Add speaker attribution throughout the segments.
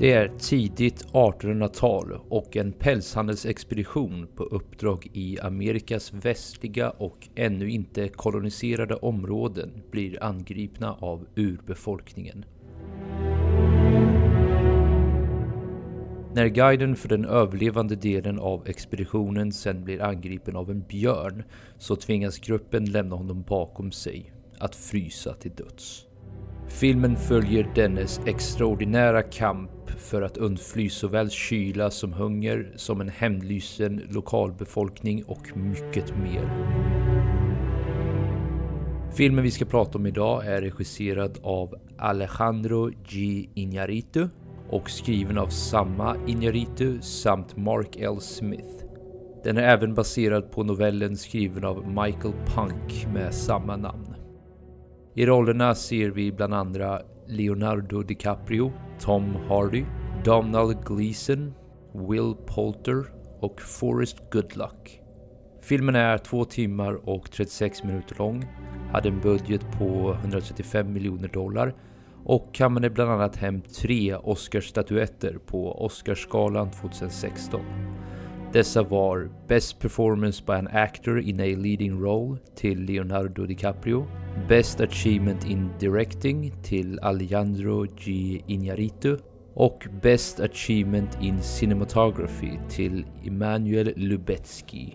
Speaker 1: Det är tidigt 1800-tal och en pälshandelsexpedition på uppdrag i Amerikas västliga och ännu inte koloniserade områden blir angripna av urbefolkningen. När guiden för den överlevande delen av expeditionen sen blir angripen av en björn så tvingas gruppen lämna honom bakom sig, att frysa till döds. Filmen följer dennes extraordinära kamp för att undfly såväl kyla som hunger som en hämndlysen lokalbefolkning och mycket mer. Filmen vi ska prata om idag är regisserad av Alejandro G. Iñárritu och skriven av samma Iñárritu samt Mark L. Smith. Den är även baserad på novellen skriven av Michael Punk med samma namn. I rollerna ser vi bland andra Leonardo DiCaprio, Tom Hardy, Donald Gleeson, Will Poulter och Forrest Goodluck. Filmen är 2 timmar och 36 minuter lång, hade en budget på 135 miljoner dollar och kammade bland annat hem tre Oscarsstatyetter på Oscarsgalan 2016. Dessa var Best Performance by an Actor in a Leading Role till Leonardo DiCaprio, Best Achievement in Directing till Alejandro G. Iñárritu och Best Achievement in Cinematography till Emanuel Lubetsky.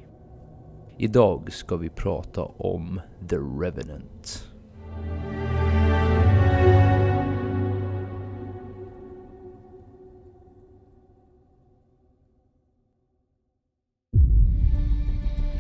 Speaker 1: Idag ska vi prata om The Revenant.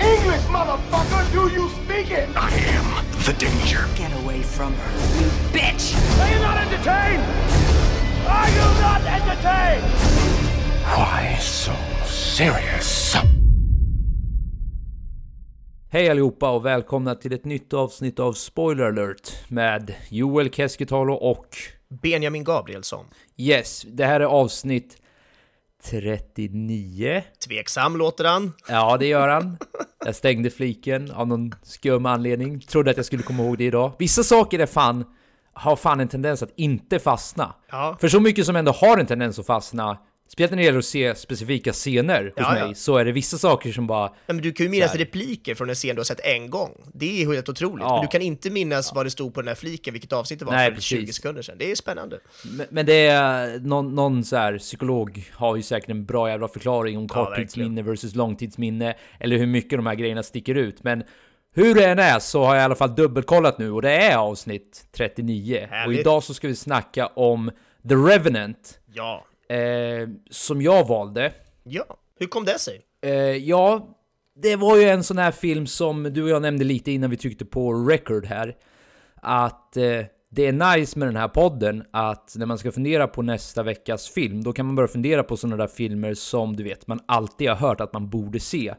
Speaker 2: English, motherfucker! Do you speak it? I am the danger.
Speaker 3: Get away from her, you bitch!
Speaker 4: Are you not entertained? Are you not entertained?
Speaker 2: Why so serious?
Speaker 1: Hej allihopa och välkomna till ett nytt avsnitt av Spoiler alert med Joel Keskitalo och
Speaker 5: Benjamin Gabrielsson.
Speaker 1: Yes, det här är avsnitt 39.
Speaker 5: Tveksam låter han.
Speaker 1: Ja, det gör han. Jag stängde fliken av någon skum anledning. Trodde att jag skulle komma ihåg det idag. Vissa saker är fan, har fan en tendens att inte fastna.
Speaker 5: Ja.
Speaker 1: För så mycket som ändå har en tendens att fastna, speciellt när det gäller att se specifika scener hos
Speaker 5: Ja, ja.
Speaker 1: mig, så är det vissa saker som bara...
Speaker 5: Ja, men du kan ju minnas repliker från en scen du har sett en gång. Det är helt otroligt. Men du kan inte minnas vad det stod på den här fliken, vilket avsnitt det var
Speaker 1: Nej,
Speaker 5: för 20
Speaker 1: precis.
Speaker 5: sekunder sedan. Det är spännande.
Speaker 1: Men, men det är någon, någon så här psykolog har ju säkert en bra jävla förklaring om korttidsminne versus långtidsminne, eller hur mycket de här grejerna sticker ut. Men hur det än är så har jag i alla fall dubbelkollat nu och det är avsnitt 39. Och
Speaker 5: Härligt.
Speaker 1: idag så ska vi snacka om The Revenant,
Speaker 5: Ja.
Speaker 1: Eh, som jag valde.
Speaker 5: Ja. Hur kom det sig?
Speaker 1: Eh, ja, det var ju en sån här film som du och jag nämnde lite innan vi tryckte på record här. Att eh, det är nice med den här podden att när man ska fundera på nästa veckas film, då kan man börja fundera på sådana där filmer som du vet, man alltid har hört att man borde se.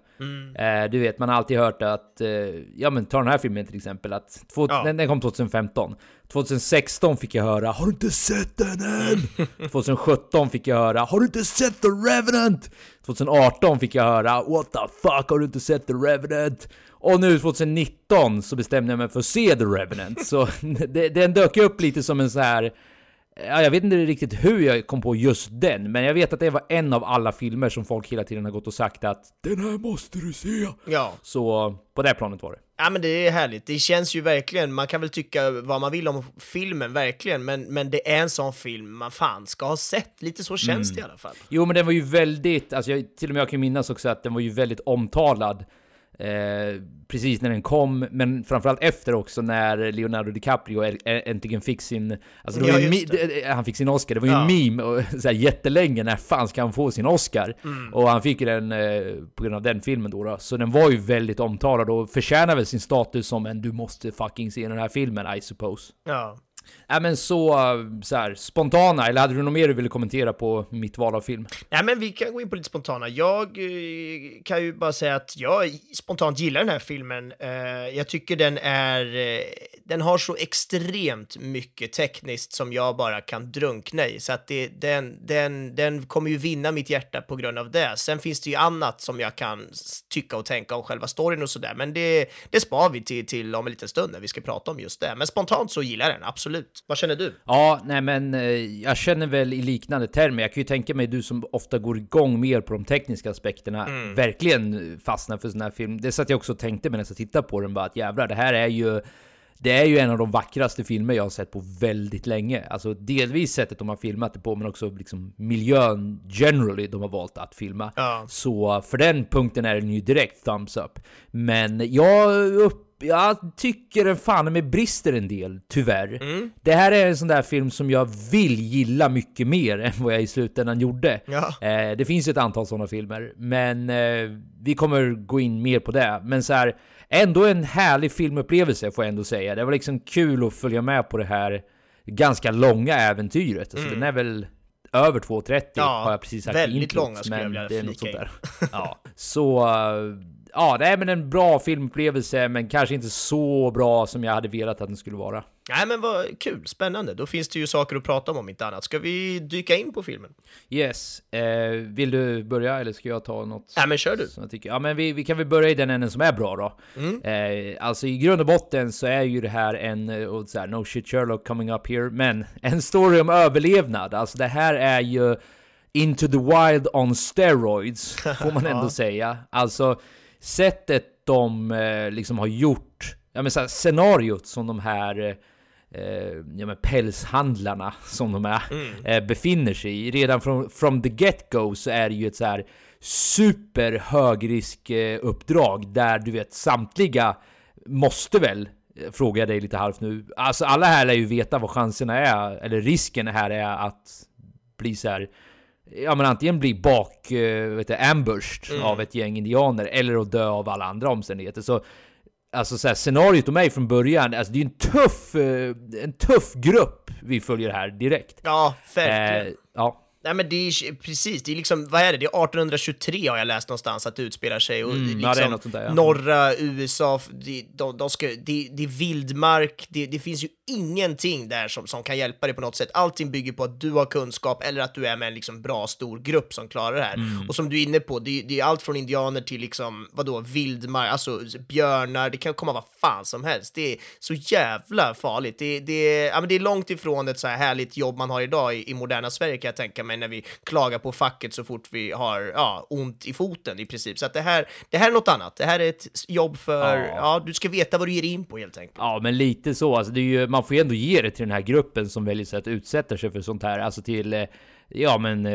Speaker 1: Eh, du vet, man har alltid hört att, eh, ja men ta den här filmen till exempel, att två,
Speaker 5: Ja.
Speaker 1: den, den kom 2015. 2016 fick jag höra Har du inte sett den än? 2017 fick jag höra Har du inte sett The Revenant? 2018 fick jag höra What the fuck har du inte sett The Revenant? Och nu 2019 så bestämde jag mig för att se The Revenant. Så det, den dök upp lite som en så här Ja, jag vet inte riktigt hur jag kom på just den, men jag vet att det var en av alla filmer som folk hela tiden har gått och sagt att Den här måste du se!
Speaker 5: Ja.
Speaker 1: Så på det planet var det.
Speaker 5: Ja men det är härligt, det känns ju verkligen, man kan väl tycka vad man vill om filmen verkligen, men, men det är en sån film man fan ska ha sett, lite så känns det i alla fall.
Speaker 1: Jo, men den var ju väldigt, alltså jag, till och med jag kan minnas också att den var ju väldigt omtalad. Eh, precis när den kom, men framförallt efter också när Leonardo DiCaprio äntligen fick sin... Alltså
Speaker 5: Ja,
Speaker 1: det- han fick sin Oscar, det var ju
Speaker 5: Ja.
Speaker 1: en meme och, så här, jättelänge, när fan ska han få sin Oscar?
Speaker 5: Mm.
Speaker 1: Och han fick ju den eh, på grund av den filmen då, då. Så den var ju väldigt omtalad och förtjänar väl sin status som en du måste fucking se den här filmen, I suppose.
Speaker 5: Ja.
Speaker 1: Ja men så, så här, spontana, eller hade du något mer du ville kommentera på mitt val av film?
Speaker 5: Nej, men vi kan gå in på lite spontana. Jag eh, kan ju bara säga att jag spontant gillar den här filmen. Eh, jag tycker den är... Eh, den har så extremt mycket tekniskt som jag bara kan drunkna i, så att det, den, den, den kommer ju vinna mitt hjärta på grund av det. Sen finns det ju annat som jag kan tycka och tänka om själva storyn och sådär, men det, det spar vi till, till om en liten stund när vi ska prata om just det. Men spontant så gillar jag den, absolut. Vad känner du?
Speaker 1: Ja, nej men eh, jag känner väl i liknande termer. Jag kan ju tänka mig du som ofta går igång mer på de tekniska aspekterna, verkligen fastnar för sån här film. Det satt jag också och tänkte medan jag tittade på den, bara att jävlar, det här är ju det är ju en av de vackraste filmer jag har sett på väldigt länge. Alltså delvis sättet de har filmat det på, men också liksom miljön generally de har valt att filma.
Speaker 5: Ja.
Speaker 1: Så för den punkten är den ju direkt thumbs up. Men jag, upp, jag tycker den fan med brister en del, tyvärr. Det här är en sån där film som jag vill gilla mycket mer än vad jag i slutändan gjorde.
Speaker 5: Ja.
Speaker 1: Eh, det finns ju ett antal sådana filmer, men eh, vi kommer gå in mer på det. Men så här, ändå en härlig filmupplevelse får jag ändå säga. Det var liksom kul att följa med på det här ganska långa äventyret. Alltså, Den är väl över 2.30
Speaker 5: Mm. Ja,
Speaker 1: har jag precis sagt
Speaker 5: väldigt
Speaker 1: introt,
Speaker 5: långa skulle jag vilja flika in.
Speaker 1: Ja, så... Ja, det är men en bra filmupplevelse, men kanske inte så bra som jag hade velat att den skulle vara.
Speaker 5: Nej, men vad kul, spännande. Då finns det ju saker att prata om om inte annat. Ska vi dyka in på filmen?
Speaker 1: Yes, eh, vill du börja eller ska jag ta något?
Speaker 5: Nej, men kör du.
Speaker 1: Som jag tycker. Ja, men vi, vi kan väl börja i den änden som är bra då.
Speaker 5: Mm.
Speaker 1: Eh, alltså i grund och botten så är ju det här en, eh, och så här, no shit Sherlock coming up here, men en story om överlevnad. Alltså det här är ju Into the Wild on steroids, får man ändå säga. Alltså sättet de eh, liksom har gjort, ja men så här, scenariot som de här eh, ja, men pälshandlarna som de är, eh, befinner sig i. Redan från from the get-go så är det ju ett så här super högrisk eh, uppdrag där du vet samtliga måste väl eh, Frågar jag dig lite halvt nu. Alltså alla här lär ju veta vad chanserna är, eller risken här är att bli så här. Ja men antingen bli bak, eh, vet du, ambushed av ett gäng indianer, eller att dö av alla andra omständigheter. Så Alltså så här, scenariot är i från början, alltså det är en tuff, eh, en tuff grupp vi följer här direkt.
Speaker 5: Ja, verkligen.
Speaker 1: Eh, ja.
Speaker 5: Nej men det är precis, det är liksom, vad är det? Det är 1823 har jag läst någonstans att det utspelar sig och
Speaker 1: Mm, det
Speaker 5: liksom
Speaker 1: där, ja.
Speaker 5: norra USA, de, de, de ska, det, det är vildmark, det, det finns ju ingenting där som, som kan hjälpa dig på något sätt. Allting bygger på att du har kunskap eller att du är med en liksom bra stor grupp som klarar det här.
Speaker 1: Mm.
Speaker 5: Och som du är inne på, det, det är allt från indianer till liksom, vadå, vildmark, alltså björnar, det kan komma vad fan som helst. Det är så jävla farligt. Det, det, ja, men det är långt ifrån ett så här härligt jobb man har idag i, i moderna Sverige kan jag tänka mig när vi klagar på facket så fort vi har ja, ont i foten i princip. Så att det här, det här är något annat. Det här är ett jobb för,
Speaker 1: Ja.
Speaker 5: ja, du ska veta vad du ger in på helt enkelt.
Speaker 1: Ja, men lite så. Alltså, det är ju, man får ju ändå ge det till den här gruppen som väljer sig att utsätta sig för sånt här. Alltså till, eh, ja men...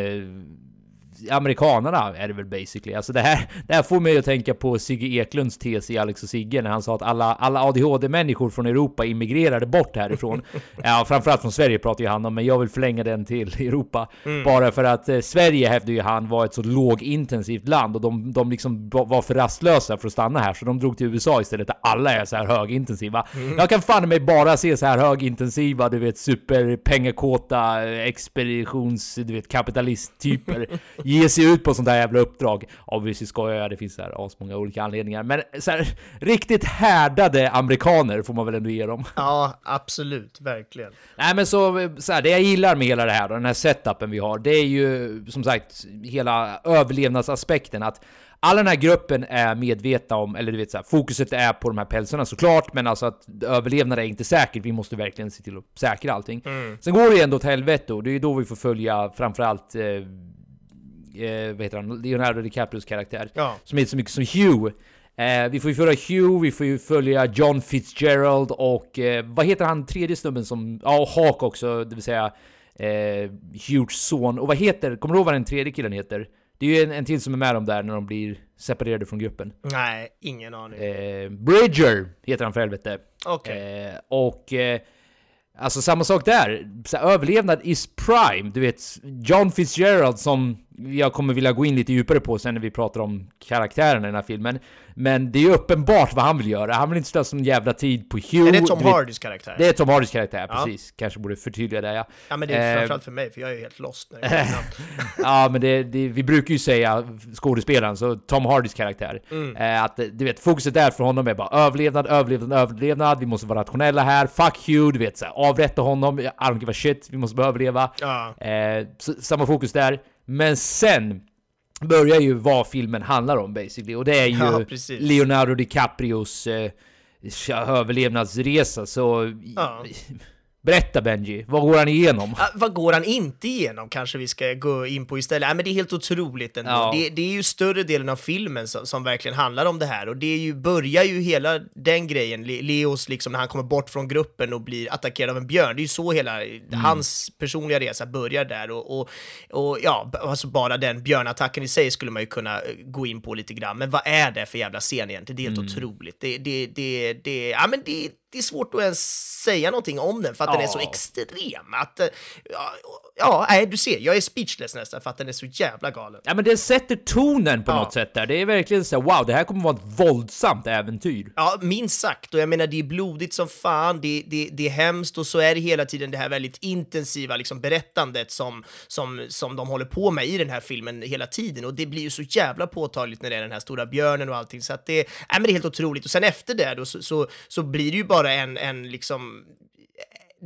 Speaker 1: Amerikanerna är det väl basically. Alltså det här, det här får mig att tänka på Sigge Eklunds tes i Alex och Sigge när han sa att alla, alla ADHD-människor från Europa immigrerade bort härifrån. ja, framförallt från Sverige pratar ju han om, men jag vill förlänga den till Europa. Bara för att eh, Sverige hävdar ju han var ett så lågintensivt land och de, de liksom var för rastlösa för att stanna här, så de drog till USA istället där alla är så här högintensiva. Jag kan fan mig bara se så här högintensiva, du vet superpengakåta expeditions, du vet kapitalisttyper ge sig ut på sånt här jävla uppdrag. Obviously skojar jag, det finns så här asmånga olika anledningar. Men så här, riktigt härdade amerikaner får man väl ändå ge dem.
Speaker 5: Ja, absolut, verkligen.
Speaker 1: Nej men så, så här, det jag gillar med hela det här då, den här setupen vi har, det är ju som sagt hela överlevnadsaspekten. Att alla den här gruppen är medvetna om, eller du vet så här, fokuset är på de här pälsarna såklart, men alltså att överlevnad är inte säkert. Vi måste verkligen se till att säkra allting. Sen går det ju ändå åt helvete och det är ju då vi får följa framförallt eh, eh, vad heter han? Leonardo DiCaprios karaktär.
Speaker 5: Ja.
Speaker 1: Som heter så mycket som Hugh. Eh, vi får ju följa Hugh, vi får ju följa John Fitzgerald och eh, vad heter han tredje snubben som... Ja, och Hawk också, det vill säga eh, Hughes son. Och vad heter, kommer du ihåg vad den tredje killen heter? Det är ju en, en till som är med dem där när de blir separerade från gruppen.
Speaker 5: Nej, ingen aning.
Speaker 1: Eh, Bridger heter han för helvete.
Speaker 5: Okej.
Speaker 1: Eh, och eh, alltså samma sak där. Så överlevnad is prime. Du vet, John Fitzgerald som jag kommer vilja gå in lite djupare på sen när vi pratar om karaktärerna i den här filmen. Men det är ju uppenbart vad han vill göra. Han vill inte slösa sån jävla tid på Hugh.
Speaker 5: Är det Tom Hardys karaktär?
Speaker 1: Det är Tom Hardys karaktär,
Speaker 5: Ja.
Speaker 1: precis. Kanske borde förtydliga det ja.
Speaker 5: Ja men det är
Speaker 1: Eh,
Speaker 5: framförallt för mig, för jag är ju helt lost när det
Speaker 1: ja, men det, det, vi brukar ju säga skådespelaren, så Tom Hardys karaktär,
Speaker 5: Mm.
Speaker 1: eh, att eh, du vet, fokuset där för honom är bara överlevnad, överlevnad, överlevnad, vi måste vara rationella här, fuck Hugh, du vet, så här, avrätta honom, I don't give a shit, vi måste bara överleva.
Speaker 5: Ja.
Speaker 1: Eh, så, samma fokus där. Men sen börjar ju vad filmen handlar om basically, och det är ju
Speaker 5: Ja.
Speaker 1: Leonardo DiCaprios eh, överlevnadsresa, så...
Speaker 5: Ja.
Speaker 1: Berätta Benji, vad går han igenom?
Speaker 5: Ah, vad går han inte igenom kanske vi ska gå in på istället? Ah, men det är helt otroligt ändå.
Speaker 1: Ja.
Speaker 5: Det, det är ju större delen av filmen som, som verkligen handlar om det här och det är ju, börjar ju hela den grejen, Le- Leos liksom när han kommer bort från gruppen och blir attackerad av en björn. Det är ju så hela hans personliga resa börjar där och, och, och ja, alltså bara den björnattacken i sig skulle man ju kunna eh, gå in på lite grann. Men vad är det för jävla scen egentligen? Det är helt otroligt. Det, det, det, det, ja men det, det är svårt att ens säga någonting om den för att den är så
Speaker 1: Ja.
Speaker 5: extrem. Att, eh, ja, ja, nej, du ser, jag är speechless nästan för att den är så jävla galen.
Speaker 1: Ja men det sätter tonen på
Speaker 5: Ja.
Speaker 1: något sätt där. Det är verkligen så här, wow, det här kommer vara ett våldsamt äventyr.
Speaker 5: Ja, minst sagt. Och jag menar, det är blodigt som fan, det, det, det är hemskt och så är det hela tiden det här väldigt intensiva liksom, berättandet som, som, som de håller på med i den här filmen hela tiden. Och det blir ju så jävla påtagligt när det är den här stora björnen och allting. Så att det, nej, men det är helt otroligt. Och sen efter det då så, så, så blir det ju bara en, en liksom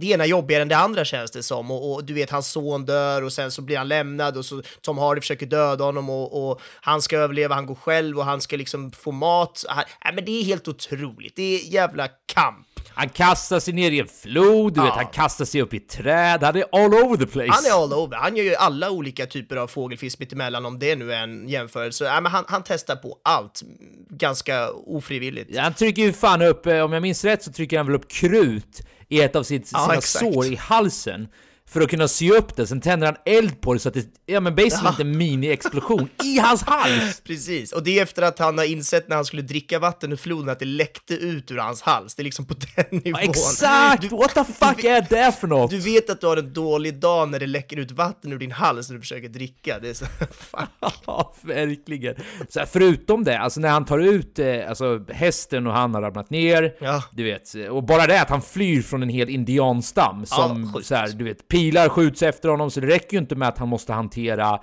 Speaker 5: det ena jobbigare än det andra känns det som och, och du vet hans son dör och sen så blir han lämnad och så Tom Hardy försöker döda honom och, och han ska överleva, han går själv och han ska liksom få mat. Han, nej, men det är helt otroligt, det är jävla kamp.
Speaker 1: Han kastar sig ner i en flod, du
Speaker 5: Ja.
Speaker 1: vet, han kastar sig upp i träd, han är all over the place.
Speaker 5: Han är all over, han gör ju alla olika typer av fågelfisk mittemellan om det nu är en jämförelse. Nej, men han, han testar på allt, ganska ofrivilligt.
Speaker 1: Han trycker ju fan upp, eh, om jag minns rätt så trycker han väl upp krut i ett av sitt,
Speaker 5: Ja,
Speaker 1: sina
Speaker 5: exakt.
Speaker 1: sår i halsen. För att kunna sy upp det, sen tänder han eld på det så att det, ja men basically
Speaker 5: Ja.
Speaker 1: en mini-explosion i hans hals!
Speaker 5: Precis, och det är efter att han har insett när han skulle dricka vatten ur floden att det läckte ut ur hans hals. Det är liksom på den
Speaker 1: Ja,
Speaker 5: nivån.
Speaker 1: exakt!
Speaker 5: Du-
Speaker 1: What the fuck är det för något?
Speaker 5: Du vet att du har en dålig dag när det läcker ut vatten ur din hals när du försöker dricka. Det är så, fan.
Speaker 1: Ja, verkligen. Så här, förutom det, alltså när han tar ut eh, alltså, hästen och han har ramlat ner,
Speaker 5: Ja.
Speaker 1: du vet, och bara det att han flyr från en hel indianstam som,
Speaker 5: sjukt.
Speaker 1: så här, du vet, pilar skjuts efter honom, så det räcker ju inte med att han måste hantera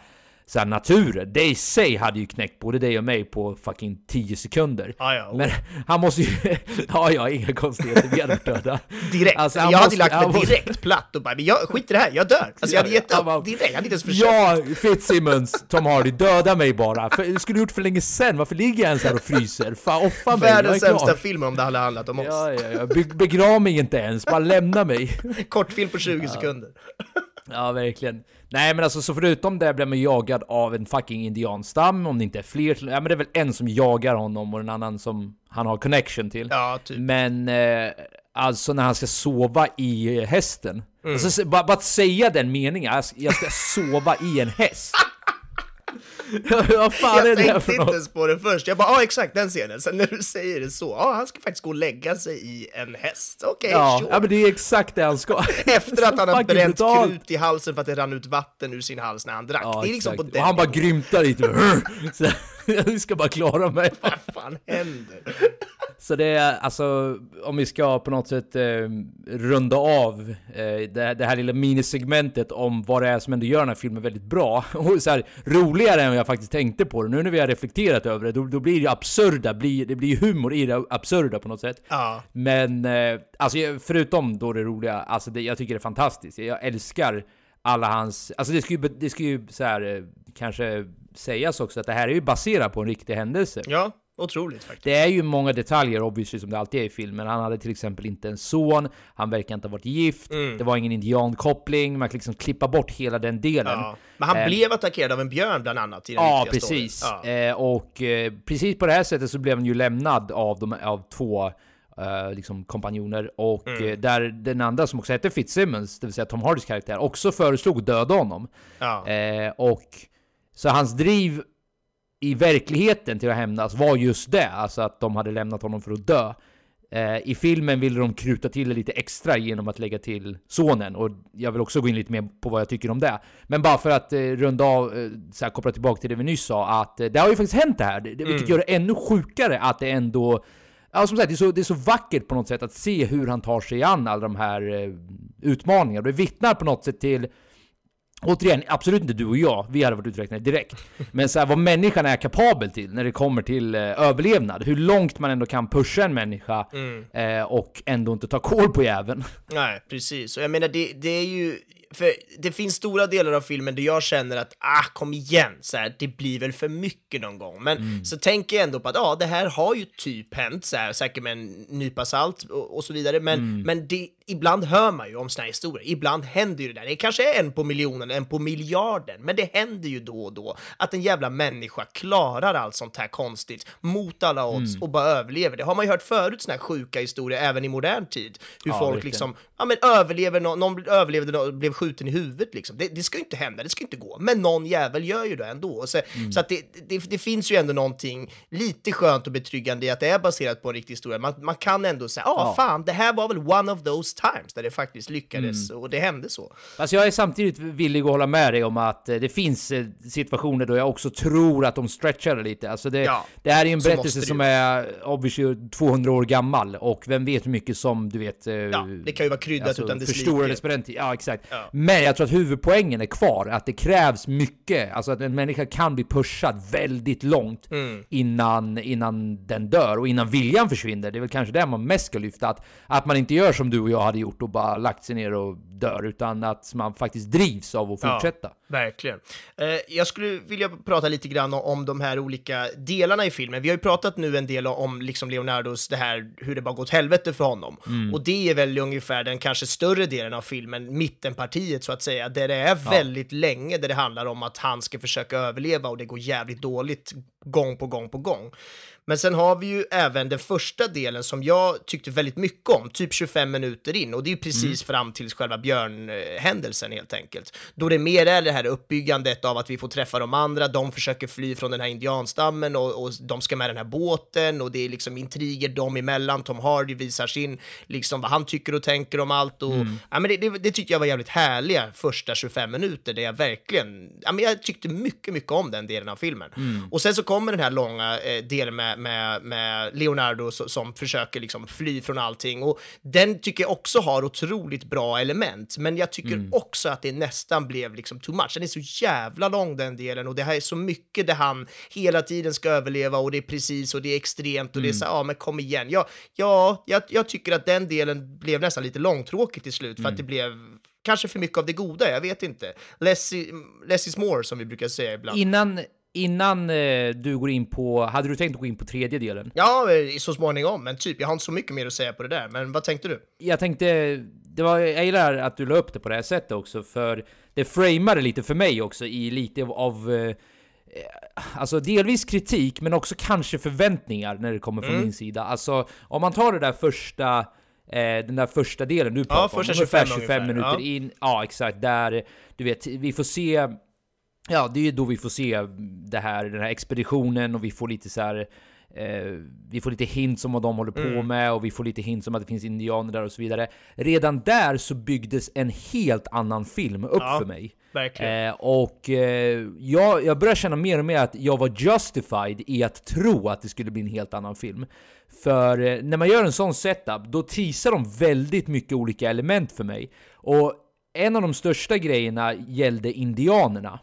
Speaker 1: så här, naturen. Det i sig hade ju knäckt både dig och mig på fucking 10 sekunder.
Speaker 5: Ja, ja, och-
Speaker 1: Men han måste ju... ja, ja, inga konstigheter, vi hade döda.
Speaker 5: Direkt.
Speaker 1: Alltså,
Speaker 5: jag
Speaker 1: han
Speaker 5: hade
Speaker 1: måste-
Speaker 5: lagt mig
Speaker 1: måste-
Speaker 5: direkt platt och bara, men jag skit i det här, jag dör. Alltså jag hade gett
Speaker 1: Ja,
Speaker 5: upp
Speaker 1: bara-
Speaker 5: direkt, jag hade inte ens försökt.
Speaker 1: Ja, Fitzsimmons, Tom Hardy, döda mig bara! För, det skulle du gjort för länge sen, varför ligger jag ens här och fryser? Fan, offa mig,
Speaker 5: Världens sämsta film om det hade handlat om oss.
Speaker 1: Ja, ja, ja. Be begrav mig inte ens, bara lämna mig.
Speaker 5: Kortfilm på 20 sekunder.
Speaker 1: Ja, verkligen. Nej, men alltså så förutom det blir man jagad av en fucking indianstam, om det inte är fler. Ja, men det är väl en som jagar honom och en annan som han har connection till.
Speaker 5: Ja, typ.
Speaker 1: Men eh, alltså när han ska sova i hästen.
Speaker 5: Mm.
Speaker 1: Alltså, bara, bara att säga den meningen, jag ska, jag ska sova i en häst. Vad fan är
Speaker 5: Jag
Speaker 1: det här
Speaker 5: tänkte inte ens på det först. Jag bara, ja exakt den scenen. Sen när du säger det så, ja han ska faktiskt gå och lägga sig i en häst. Okej,
Speaker 1: Ja,
Speaker 5: sure.
Speaker 1: ja, men det är exakt det han ska.
Speaker 5: Efter att han har bränt
Speaker 1: brutalt.
Speaker 5: krut i halsen för att det rann ut vatten ur sin hals när han drack.
Speaker 1: Ja,
Speaker 5: det är liksom
Speaker 1: exakt.
Speaker 5: på den
Speaker 1: Och han bara grymtar lite. Jag ska bara klara mig.
Speaker 5: Vad fan händer?
Speaker 1: Så det är alltså, om vi ska på något sätt eh, runda av eh, det, det här lilla minisegmentet om vad det är som ändå gör den här filmen väldigt bra. Och så här, roligare än vad jag faktiskt tänkte på det. Nu när vi har reflekterat över det, då, då blir det absurda, blir, det blir humor i det absurda på något sätt.
Speaker 5: Ja.
Speaker 1: Men, eh, alltså förutom då det roliga, alltså det, jag tycker det är fantastiskt. Jag älskar alla hans, alltså det ska ju, det ska ju så här, eh, kanske sägas också att det här är ju baserat på en riktig händelse.
Speaker 5: Ja, otroligt faktiskt.
Speaker 1: Det är ju många detaljer obviously som det alltid är i filmen. Han hade till exempel inte en son, han verkar inte ha varit gift,
Speaker 5: Mm.
Speaker 1: det var ingen indiankoppling, man kan liksom klippa bort hela den delen.
Speaker 5: Ja. Men han
Speaker 1: Eh,
Speaker 5: blev attackerad av en björn bland annat i den
Speaker 1: Ja, precis.
Speaker 5: Ja.
Speaker 1: Eh, och eh, precis på det här sättet så blev han ju lämnad av, de, av två eh, liksom kompanjoner. Och
Speaker 5: Mm.
Speaker 1: eh, där den andra som också hette Fitzsimmons, det vill säga Tom Hardys karaktär, också föreslog döda honom.
Speaker 5: Ja.
Speaker 1: Eh, och så hans driv i verkligheten till att hämnas var just det, alltså att de hade lämnat honom för att dö. Eh, I filmen vill de kruta till det lite extra genom att lägga till sonen och jag vill också gå in lite mer på vad jag tycker om det. Men bara för att eh, runda av, eh, så här, koppla tillbaka till det vi nyss sa, att eh, det har ju faktiskt hänt det här. Det, vilket
Speaker 5: Mm.
Speaker 1: gör det ännu sjukare att det ändå Ja, som sagt, det är, så, det är så vackert på något sätt att se hur han tar sig an alla de här eh, utmaningarna. Det vittnar på något sätt till Återigen, absolut inte du och jag, vi hade varit uträknade direkt. Men så här, vad människan är kapabel till när det kommer till eh, överlevnad. Hur långt man ändå kan pusha en människa eh, och ändå inte ta koll på jäveln.
Speaker 5: Nej, precis. Och jag menar, det, det är ju... För det finns stora delar av filmen där jag känner att, ah, kom igen, så här, det blir väl för mycket någon gång. Men så tänker jag ändå på att, ja, det här har ju typ hänt, så här, säkert med en nypa salt och, och så vidare. Men, men det, ibland hör man ju om såna här historier. Ibland händer ju det där. Det kanske är en på miljonen, en på miljarden, men det händer ju då och då att en jävla människa klarar allt sånt här konstigt mot alla odds och bara överlever. Det har man ju hört förut, såna här sjuka historier, även i modern tid. Hur
Speaker 1: Ja,
Speaker 5: folk
Speaker 1: verkligen.
Speaker 5: liksom ja, men överlever, någon, någon överlevde nå- blev skjuten i huvudet liksom. Det, det ska ju inte hända, det ska inte gå. Men någon jävel gör ju det ändå. Så,
Speaker 1: Mm.
Speaker 5: så att det, det, det finns ju ändå någonting lite skönt och betryggande i att det är baserat på en riktig historia. Man, man kan ändå säga, ja ah, fan, det här var väl one of those times där det faktiskt lyckades
Speaker 1: Mm.
Speaker 5: och det hände så.
Speaker 1: Fast jag är samtidigt villig att hålla med dig om att eh, det finns eh, situationer då jag också tror att de stretchar lite. Alltså det,
Speaker 5: Ja,
Speaker 1: det här är ju en berättelse som
Speaker 5: ju.
Speaker 1: är obviously 200 år gammal och vem vet hur mycket som du vet... eh,
Speaker 5: Ja, det kan ju vara kryddat utan dess like.
Speaker 1: Ja, exakt.
Speaker 5: Ja.
Speaker 1: Men jag tror att huvudpoängen är kvar, att det krävs mycket. Alltså att en människa kan bli pushad väldigt långt
Speaker 5: Mm.
Speaker 1: innan, innan den dör och innan viljan försvinner. Det är väl kanske det man mest ska lyfta. Att, att man inte gör som du och jag hade gjort och bara lagt sig ner och dör, utan att man faktiskt drivs av att
Speaker 5: Ja.
Speaker 1: fortsätta.
Speaker 5: Verkligen. Eh, jag skulle vilja prata lite grann om, de här olika delarna i filmen. Vi har ju pratat nu en del om liksom Leonardos, det här hur det bara gått helvete för honom. Och det är väl ungefär den kanske större delen av filmen, mittenpartiet så att säga, där det är väldigt länge där det handlar om att han ska försöka överleva och det går jävligt dåligt gång på gång på gång. Men sen har vi ju även den första delen som jag tyckte väldigt mycket om, typ 25 minuter in, och det är precis fram till själva björnhändelsen helt enkelt. Då det mer är det här uppbyggandet av att vi får träffa de andra, de försöker fly från den här indianstammen och, och de ska med den här båten. Och det är liksom intriger dem emellan. Tom Hardy visar sin, liksom vad han tycker och tänker om allt. Och ja, men det, det, det tyckte jag var jävligt härliga första 25 minuter där jag verkligen, ja men jag tyckte mycket, mycket om den delen av filmen. Och sen så kommer den här långa eh, delen med, med, med Leonardo so- som försöker liksom fly från allting och den tycker jag också har otroligt bra element, men jag tycker också att det nästan blev liksom too much. Den är så jävla lång den delen och det här är så mycket där han hela tiden ska överleva och det är precis och det är extremt och det är så ja men kom igen. Ja, ja jag, jag tycker att den delen blev nästan lite långtråkig till slut för att det blev kanske för mycket av det goda, jag vet inte. Less, less is more som vi brukar säga ibland.
Speaker 1: Innan, innan eh, du går in på, hade du tänkt gå in på tredje delen?
Speaker 5: Ja, eh, så småningom, men typ, jag har inte så mycket mer att säga på det där, men vad tänkte du?
Speaker 1: Jag tänkte, det var, jag gillar att du la upp det på det här sättet också, för det framade lite för mig också i lite av, eh, Alltså delvis kritik, men också kanske förväntningar när det kommer från
Speaker 5: Mm.
Speaker 1: min sida. Alltså, om man tar det där första, den där första delen du pratar
Speaker 5: första
Speaker 1: om, ungefär
Speaker 5: 25
Speaker 1: 25
Speaker 5: ungefär,
Speaker 1: minuter
Speaker 5: ja.
Speaker 1: in. Ja, exakt. Där, du vet, vi får se Ja, det är ju då vi får se det här, den här expeditionen och vi får lite så här. Eh, vi får lite hints om vad de håller på
Speaker 5: Mm.
Speaker 1: med och vi får lite hints om att det finns indianer där och så vidare. Redan där så byggdes en helt annan film upp
Speaker 5: Ja,
Speaker 1: för mig. Eh, och eh, jag, jag börjar känna mer och mer att jag var justified i att tro att det skulle bli en helt annan film. För eh, när man gör en sån setup, då teasar de väldigt mycket olika element för mig. Och en av de största grejerna gällde indianerna.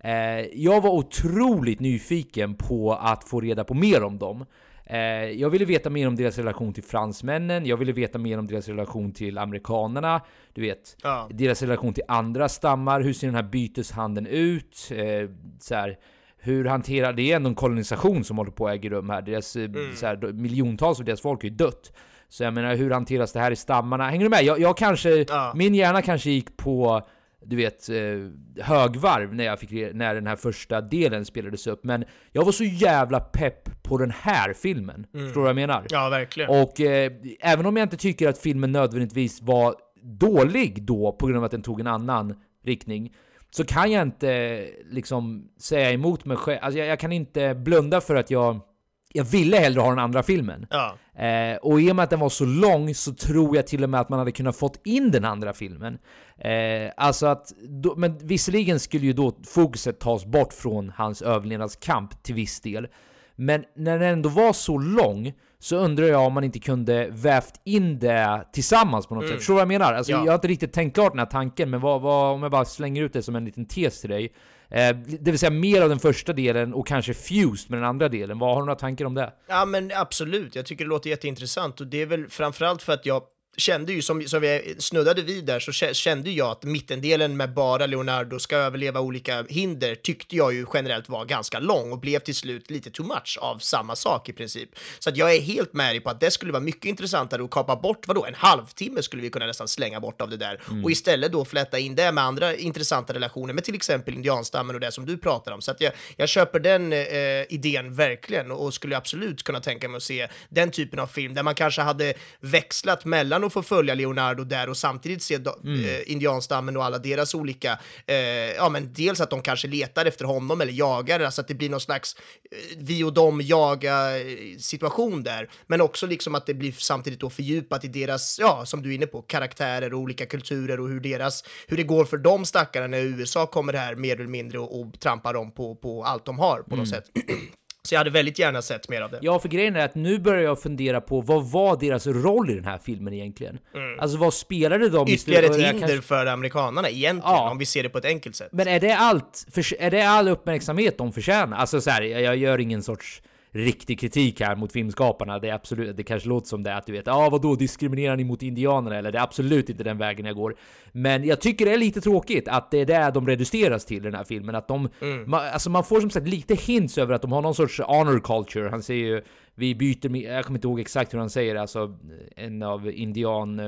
Speaker 1: Eh, jag var otroligt nyfiken på att få reda på mer om dem. Eh, jag ville veta mer om deras relation till fransmännen, jag ville veta mer om deras relation till amerikanerna, du vet,
Speaker 5: Ja.
Speaker 1: deras relation till andra stammar, hur ser den här byteshandeln ut? Eh, så här, hur hanterar, det ändå en kolonisation som håller på att äga rum här, deras, eh, så här, miljontals av deras folk är ju dött. Så jag menar, hur hanteras det här i stammarna? Hänger du med? Jag, jag kanske,
Speaker 5: Ja.
Speaker 1: min hjärna kanske gick på du vet, eh, högvarv när, jag fick, när den här första delen spelades upp. Men jag var så jävla pepp på den här filmen. Förstår du vad jag menar?
Speaker 5: Ja, verkligen.
Speaker 1: Och eh, även om jag inte tycker att filmen nödvändigtvis var dålig då på grund av att den tog en annan riktning, så kan jag inte liksom säga emot mig själv. Alltså jag, jag kan inte blunda för att jag jag ville hellre ha den andra filmen.
Speaker 5: Ja.
Speaker 1: Eh, och i och med att den var så lång så tror jag till och med att man hade kunnat fått in den andra filmen. Eh, alltså att, då, men visserligen skulle ju då fokuset tas bort från hans överlevnadskamp till viss del. Men när den ändå var så lång så undrar jag om man inte kunde vävt in det tillsammans på något sätt. Förstår du vad jag menar? Alltså,
Speaker 5: Ja.
Speaker 1: Jag har inte riktigt tänkt klart den här tanken, men vad, vad, om jag bara slänger ut det som en liten tes till dig. Eh, det vill säga mer av den första delen och kanske fused med den andra delen. Vad Har du några tankar om det?
Speaker 5: Ja men absolut, jag tycker det låter jätteintressant och det är väl framförallt för att jag kände ju, som, som vi snuddade vid där, så kä- kände jag att mittendelen med bara Leonardo ska överleva olika hinder tyckte jag ju generellt var ganska lång och blev till slut lite too much av samma sak i princip. Så att jag är helt med dig på att det skulle vara mycket intressantare att kapa bort, vadå, en halvtimme skulle vi kunna nästan slänga bort av det där och istället då fläta in det med andra intressanta relationer med till exempel indianstammen och det som du pratar om. Så att jag, jag köper den eh, idén verkligen och skulle absolut kunna tänka mig att se den typen av film där man kanske hade växlat mellan att få följa Leonardo där och samtidigt se do, eh, indianstammen och alla deras olika, eh, ja men dels att de kanske letar efter honom eller jagar, alltså att det blir någon slags eh, vi och dem jaga eh, situation där, men också liksom att det blir samtidigt då fördjupat i deras, ja som du är inne på, karaktärer och olika kulturer och hur deras, hur det går för de stackarna när USA kommer här mer eller mindre och, och trampar dem på, på allt de har på något sätt. Så jag hade väldigt gärna sett mer av det.
Speaker 1: Ja, för grejen är att nu börjar jag fundera på vad var deras roll i den här filmen egentligen? Alltså vad spelade de?
Speaker 5: Ytterligare ett hinder
Speaker 1: kanske-
Speaker 5: för amerikanerna egentligen,
Speaker 1: Ja.
Speaker 5: om vi ser det på ett enkelt sätt.
Speaker 1: Men är det allt? Är det all uppmärksamhet de förtjänar? Alltså så här, jag gör ingen sorts riktig kritik här mot filmskaparna. Det är absolut, det kanske låter som det att du vet, ja ah, vadå diskriminerar ni mot indianerna? Eller det är absolut inte den vägen jag går. Men jag tycker det är lite tråkigt att det är det de reduceras till i den här filmen. Att de, man, alltså man får som sagt lite hints över att de har någon sorts honor culture. Han säger ju, vi byter, jag kommer inte ihåg exakt hur han säger det, alltså en av indian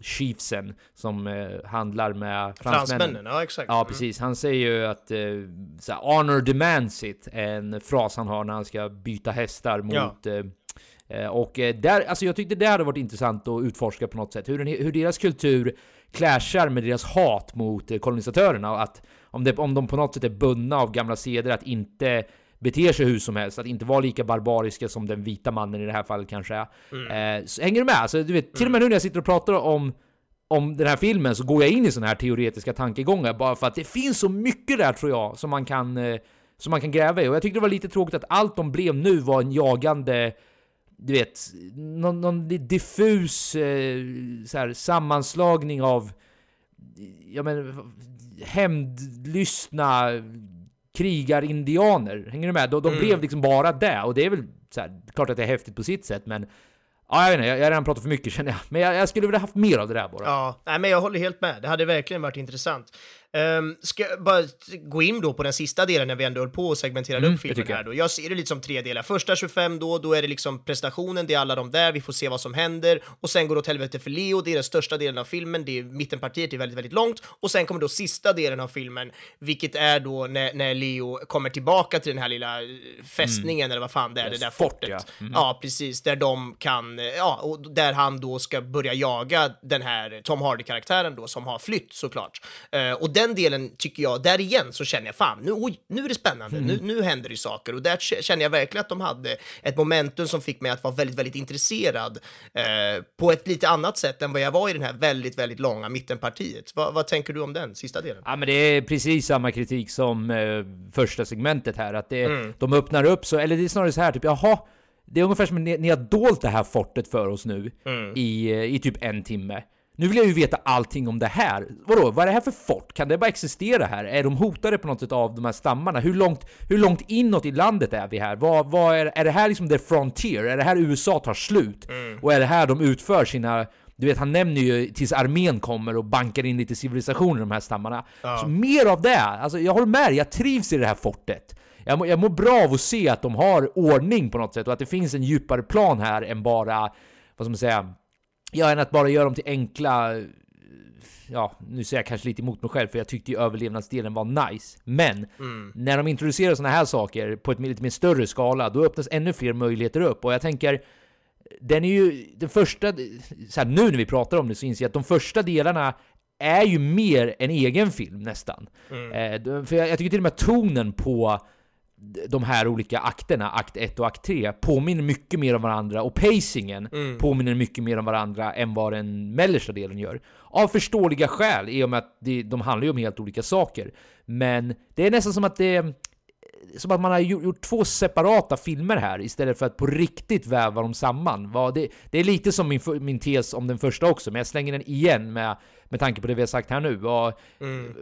Speaker 1: chiefsen som eh, handlar med fransmännen.
Speaker 5: Fransmännen, ja exakt.
Speaker 1: Ja, precis. Han säger ju att eh, så här, honor demands it, en fras han har när han ska byta hästar mot...
Speaker 5: Ja.
Speaker 1: Eh, eh, och eh, där, alltså jag tyckte det hade varit intressant att utforska på något sätt. Hur, den, hur deras kultur clashar med deras hat mot eh, kolonisatörerna. Och att om, det, om de på något sätt är bundna av gamla seder att inte bete sig hur som helst, att inte vara lika barbariska som den vita mannen i det här fallet kanske är. Eh, så hänger du med? Alltså, du vet, till och med nu när jag sitter och pratar om om den här filmen så går jag in i såna här teoretiska tankegångar bara för att det finns så mycket där tror jag som man kan, eh, som man kan gräva i. Och jag tyckte det var lite tråkigt att allt de blev nu var en jagande du vet, någon, någon diffus eh, så här, sammanslagning av hämndlystna krigarindianer. Hänger du med? De, de blev liksom bara det. Och det är väl så här, klart att det är häftigt på sitt sätt, men Ja, jag vet inte, jag har redan pratat för mycket känner jag. Men jag, jag skulle vilja haft mer av det där bara.
Speaker 5: Ja, nej, men jag håller helt med. Det hade verkligen varit intressant. Um, ska jag bara gå in då på den sista delen när vi ändå höll på och segmenterade
Speaker 1: Mm,
Speaker 5: upp
Speaker 1: det
Speaker 5: filmen
Speaker 1: jag.
Speaker 5: här då. Jag ser det lite som tre delar. Första 25 då, då är det liksom prestationen, det är alla de där, vi får se vad som händer och sen går det åt helvete för Leo, det är den största delen av filmen, det är mittenpartiet, det är väldigt, väldigt långt och sen kommer då sista delen av filmen, vilket är då när, när Leo kommer tillbaka till den här lilla eh, fästningen eller vad fan det är, det där
Speaker 1: Mm. fort,
Speaker 5: fortet.
Speaker 1: ja. Mm.
Speaker 5: Ja, precis. Där de kan, eh, ja, och där han då ska börja jaga den här Tom Hardy-karaktären då som har flytt såklart. Eh, och den delen tycker jag, där igen så känner jag fan, nu, oj, nu är det spännande,
Speaker 1: Mm.
Speaker 5: nu, nu händer det saker. Och där känner jag verkligen att de hade ett momentum som fick mig att vara väldigt, väldigt intresserad eh, på ett lite annat sätt än vad jag var i den här väldigt, väldigt långa mittenpartiet. Va, vad tänker du om den sista delen?
Speaker 1: Ja men det är precis samma kritik som eh, första segmentet här, att det,
Speaker 5: Mm.
Speaker 1: de öppnar upp så, eller det är snarare så här typ, jaha, det är ungefär som ni, ni har dolt det här fortet för oss nu
Speaker 5: Mm.
Speaker 1: i, eh, i typ en timme. Nu vill jag ju veta allting om det här. Vadå, vad är det här för fort? Kan det bara existera här? Är de hotade på något sätt av de här stammarna? Hur långt, hur långt inåt i landet är vi här? Vad, vad är, är det här liksom the frontier? Är det här USA tar slut? Och är det här de utför sina du vet, han nämner ju tills armén kommer och bankar in lite civilisation i de här stammarna. Så mer av det! Alltså, jag håller med jag trivs i det här fortet. Jag, må, jag mår bra av att se att de har ordning på något sätt och att det finns en djupare plan här än bara, vad ska man säga, ja, än att bara göra dem till enkla ja, nu säger jag kanske lite emot mig själv för jag tyckte ju överlevnadsdelen var nice. Men när de introducerar såna här saker på ett lite mer större skala, då öppnas ännu fler möjligheter upp. Och jag tänker, den är ju den första, så här, nu när vi pratar om det så inser jag att de första delarna är ju mer en egen film nästan. Eh, då- för jag, jag tycker till och med tonen på de här olika akterna, akt 1 och akt 3, påminner mycket mer om varandra och pacingen påminner mycket mer om varandra än vad den mellersta delen gör. Av förståeliga skäl, i och med att det, de handlar ju om helt olika saker. Men det är nästan som att det som att man har gjort, två separata filmer här istället för att på riktigt väva dem samman. Det, det är lite som min, min tes om den första också, men jag slänger den igen med, med tanke på det vi har sagt här nu. Vad,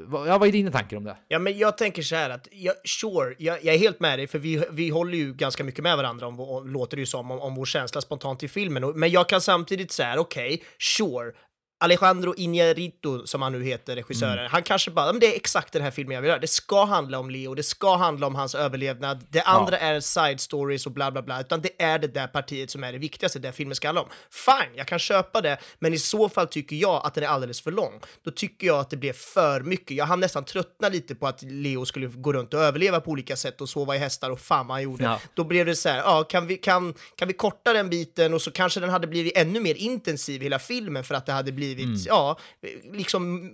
Speaker 1: vad, ja, vad är dina tankar om det?
Speaker 5: Ja, men jag tänker så här att, ja, sure, jag, jag är helt med dig, för vi, vi håller ju ganska mycket med varandra, om, låter det ju som, om, om vår känsla spontant i filmen. Men jag kan samtidigt säga, okej, sure, Alejandro Iñárritu, som han nu heter, regissören, han kanske bara, men det är exakt den här filmen jag vill göra. Det ska handla om Leo, det ska handla om hans överlevnad, det andra är side stories och bla bla bla, utan det är det där partiet som är det viktigaste, det filmen ska handla om. Fine, jag kan köpa det, men i så fall tycker jag att den är alldeles för lång. Då tycker jag att det blev för mycket. Jag hann nästan tröttna lite på att Leo skulle gå runt och överleva på olika sätt och sova i hästar och fan vad han gjorde.
Speaker 1: Ja.
Speaker 5: Då blev det så här, ja, kan vi, kan, kan vi korta den biten och så kanske den hade blivit ännu mer intensiv hela filmen för att det hade blivit,
Speaker 1: Mm.
Speaker 5: ja, liksom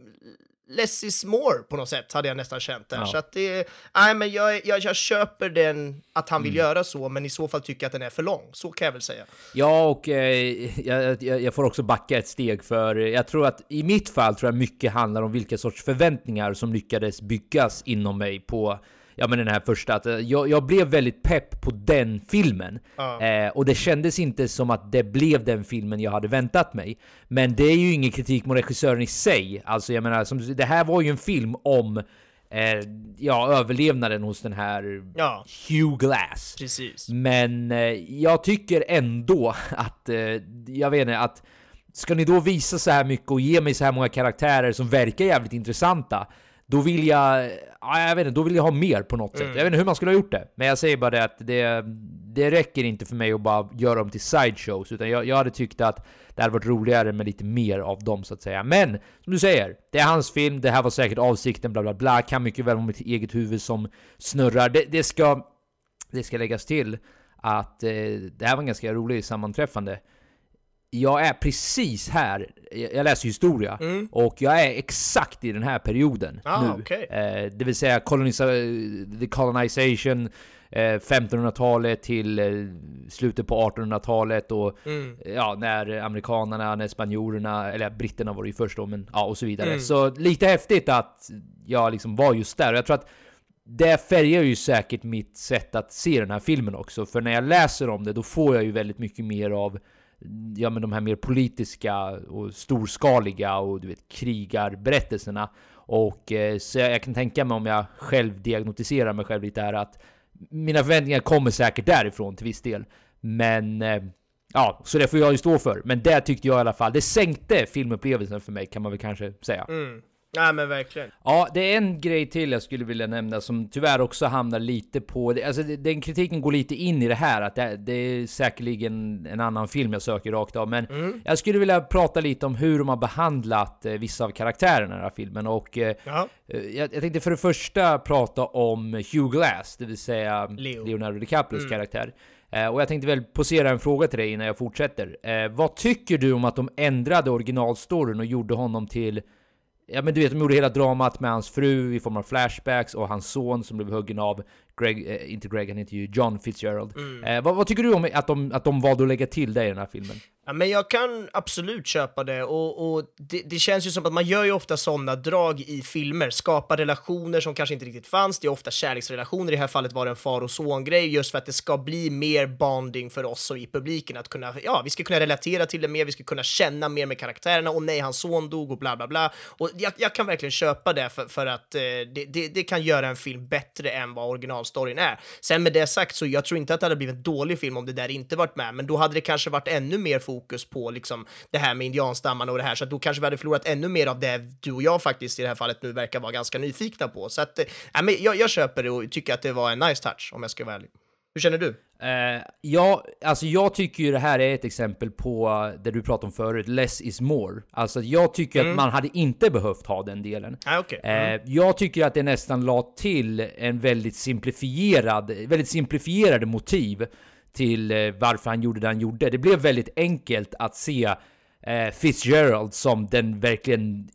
Speaker 5: less is more på något sätt hade jag nästan känt där.
Speaker 1: Ja.
Speaker 5: Så att det, nej men jag, jag, jag köper den, att han
Speaker 1: Mm.
Speaker 5: vill göra så, men i så fall tycker jag att den är för lång. Så kan jag väl säga.
Speaker 1: Ja, och eh, jag, jag får också backa ett steg för jag tror att i mitt fall tror jag mycket handlar om vilka sorts förväntningar som lyckades byggas inom mig på Ja men den här första, att eh, jag, jag blev väldigt pepp på den filmen. Eh, och det kändes inte som att det blev den filmen jag hade väntat mig. Men det är ju ingen kritik mot regissören i sig. Alltså jag menar, som, det här var ju en film om eh, ja, överlevnaden hos den här
Speaker 5: Ja.
Speaker 1: Hugh Glass.
Speaker 5: Precis.
Speaker 1: Men eh, jag tycker ändå att, eh, jag vet inte, att ska ni då visa så här mycket och ge mig så här många karaktärer som verkar jävligt intressanta, då vill jag, ja, jag vet inte, då vill jag ha mer på något sätt. Jag vet inte hur man skulle ha gjort det, men jag säger bara det att det, det räcker inte för mig att bara göra dem till sideshows, utan jag, jag hade tyckt att det hade varit roligare med lite mer av dem så att säga. Men som du säger, det är hans film, det här var säkert avsikten, bla bla bla, kan mycket väl vara mitt eget huvud som snurrar. Det, det ska det ska läggas till att eh, det här var en ganska rolig sammanträffande. Jag är precis här, jag läser historia, och jag är exakt i den här perioden
Speaker 5: Ah,
Speaker 1: nu.
Speaker 5: okej.
Speaker 1: Eh, det vill säga colonisa the colonization, eh, 1500-talet till eh, slutet på 1800-talet och ja, när amerikanerna, när spanjorerna, eller britterna var det ju först då, men ja, och så vidare. Så lite häftigt att jag liksom var just där. Och jag tror att det färgar ju säkert mitt sätt att se den här filmen också, för när jag läser om det då får jag ju väldigt mycket mer av ja, men de här mer politiska och storskaliga och du vet krigarberättelserna. Och eh, så jag, jag kan tänka mig om jag själv diagnostiserar mig själv lite här att mina förväntningar kommer säkert därifrån till viss del. Men eh, ja, så det får jag ju stå för. Men det tyckte jag i alla fall, det sänkte filmupplevelsen för mig kan man väl kanske säga. Mm.
Speaker 5: Nej men verkligen.
Speaker 1: Ja, det är en grej till jag skulle vilja nämna som tyvärr också hamnar lite på... Alltså den kritiken går lite in i det här att det, det är säkerligen en annan film jag söker rakt av. Men jag skulle vilja prata lite om hur de har behandlat eh, vissa av karaktärerna i den här filmen. Och eh, eh, jag, jag tänkte för det första prata om Hugh Glass, det vill säga
Speaker 5: Leo.
Speaker 1: Leonardo DiCaprios karaktär. Eh, och jag tänkte väl posera en fråga till dig innan jag fortsätter. Vad tycker du om att de ändrade originalstoryn och gjorde honom till Ja men du vet, de gjorde hela dramat med hans fru i form av flashbacks och hans son som blev huggen av Greg, eh, inte Greg, han heter ju John Fitzgerald. Eh, vad, vad tycker du om att de, att de valde att lägga till det i den här filmen?
Speaker 5: Ja, men jag kan absolut köpa det och, och det, det känns ju som att man gör ju ofta sådana drag i filmer, skapar relationer som kanske inte riktigt fanns, det är ofta kärleksrelationer, i det här fallet var det en far och son-grej, just för att det ska bli mer bonding för oss och i publiken, att kunna, ja, vi ska kunna relatera till det mer, vi ska kunna känna mer med karaktärerna, och nej, hans son dog och bla bla bla. Och jag, jag kan verkligen köpa det för, för att eh, det, det, det kan göra en film bättre än vad originalstoryn är. Sen med det sagt så jag tror inte att det hade blivit en dålig film om det där inte varit med, men då hade det kanske varit ännu mer fokus på liksom det här med indianstammarna och det här, så att då kanske vi hade förlorat ännu mer av det du och jag faktiskt i det här fallet nu verkar vara ganska nyfikna på. Så att, äh, men jag, jag köper det och tycker att det var en nice touch om jag ska vara ärlig. Hur känner du?
Speaker 1: Eh, ja, alltså jag tycker ju det här är ett exempel på det du pratade om förut, less is more. Alltså jag tycker att man hade inte behövt ha den delen.
Speaker 5: Ah, okej.
Speaker 1: Eh, jag tycker att det nästan la till en väldigt simplifierad, väldigt simplifierade motiv till eh, varför han gjorde det han gjorde. Det blev väldigt enkelt att se Fitzgerald som den verkligen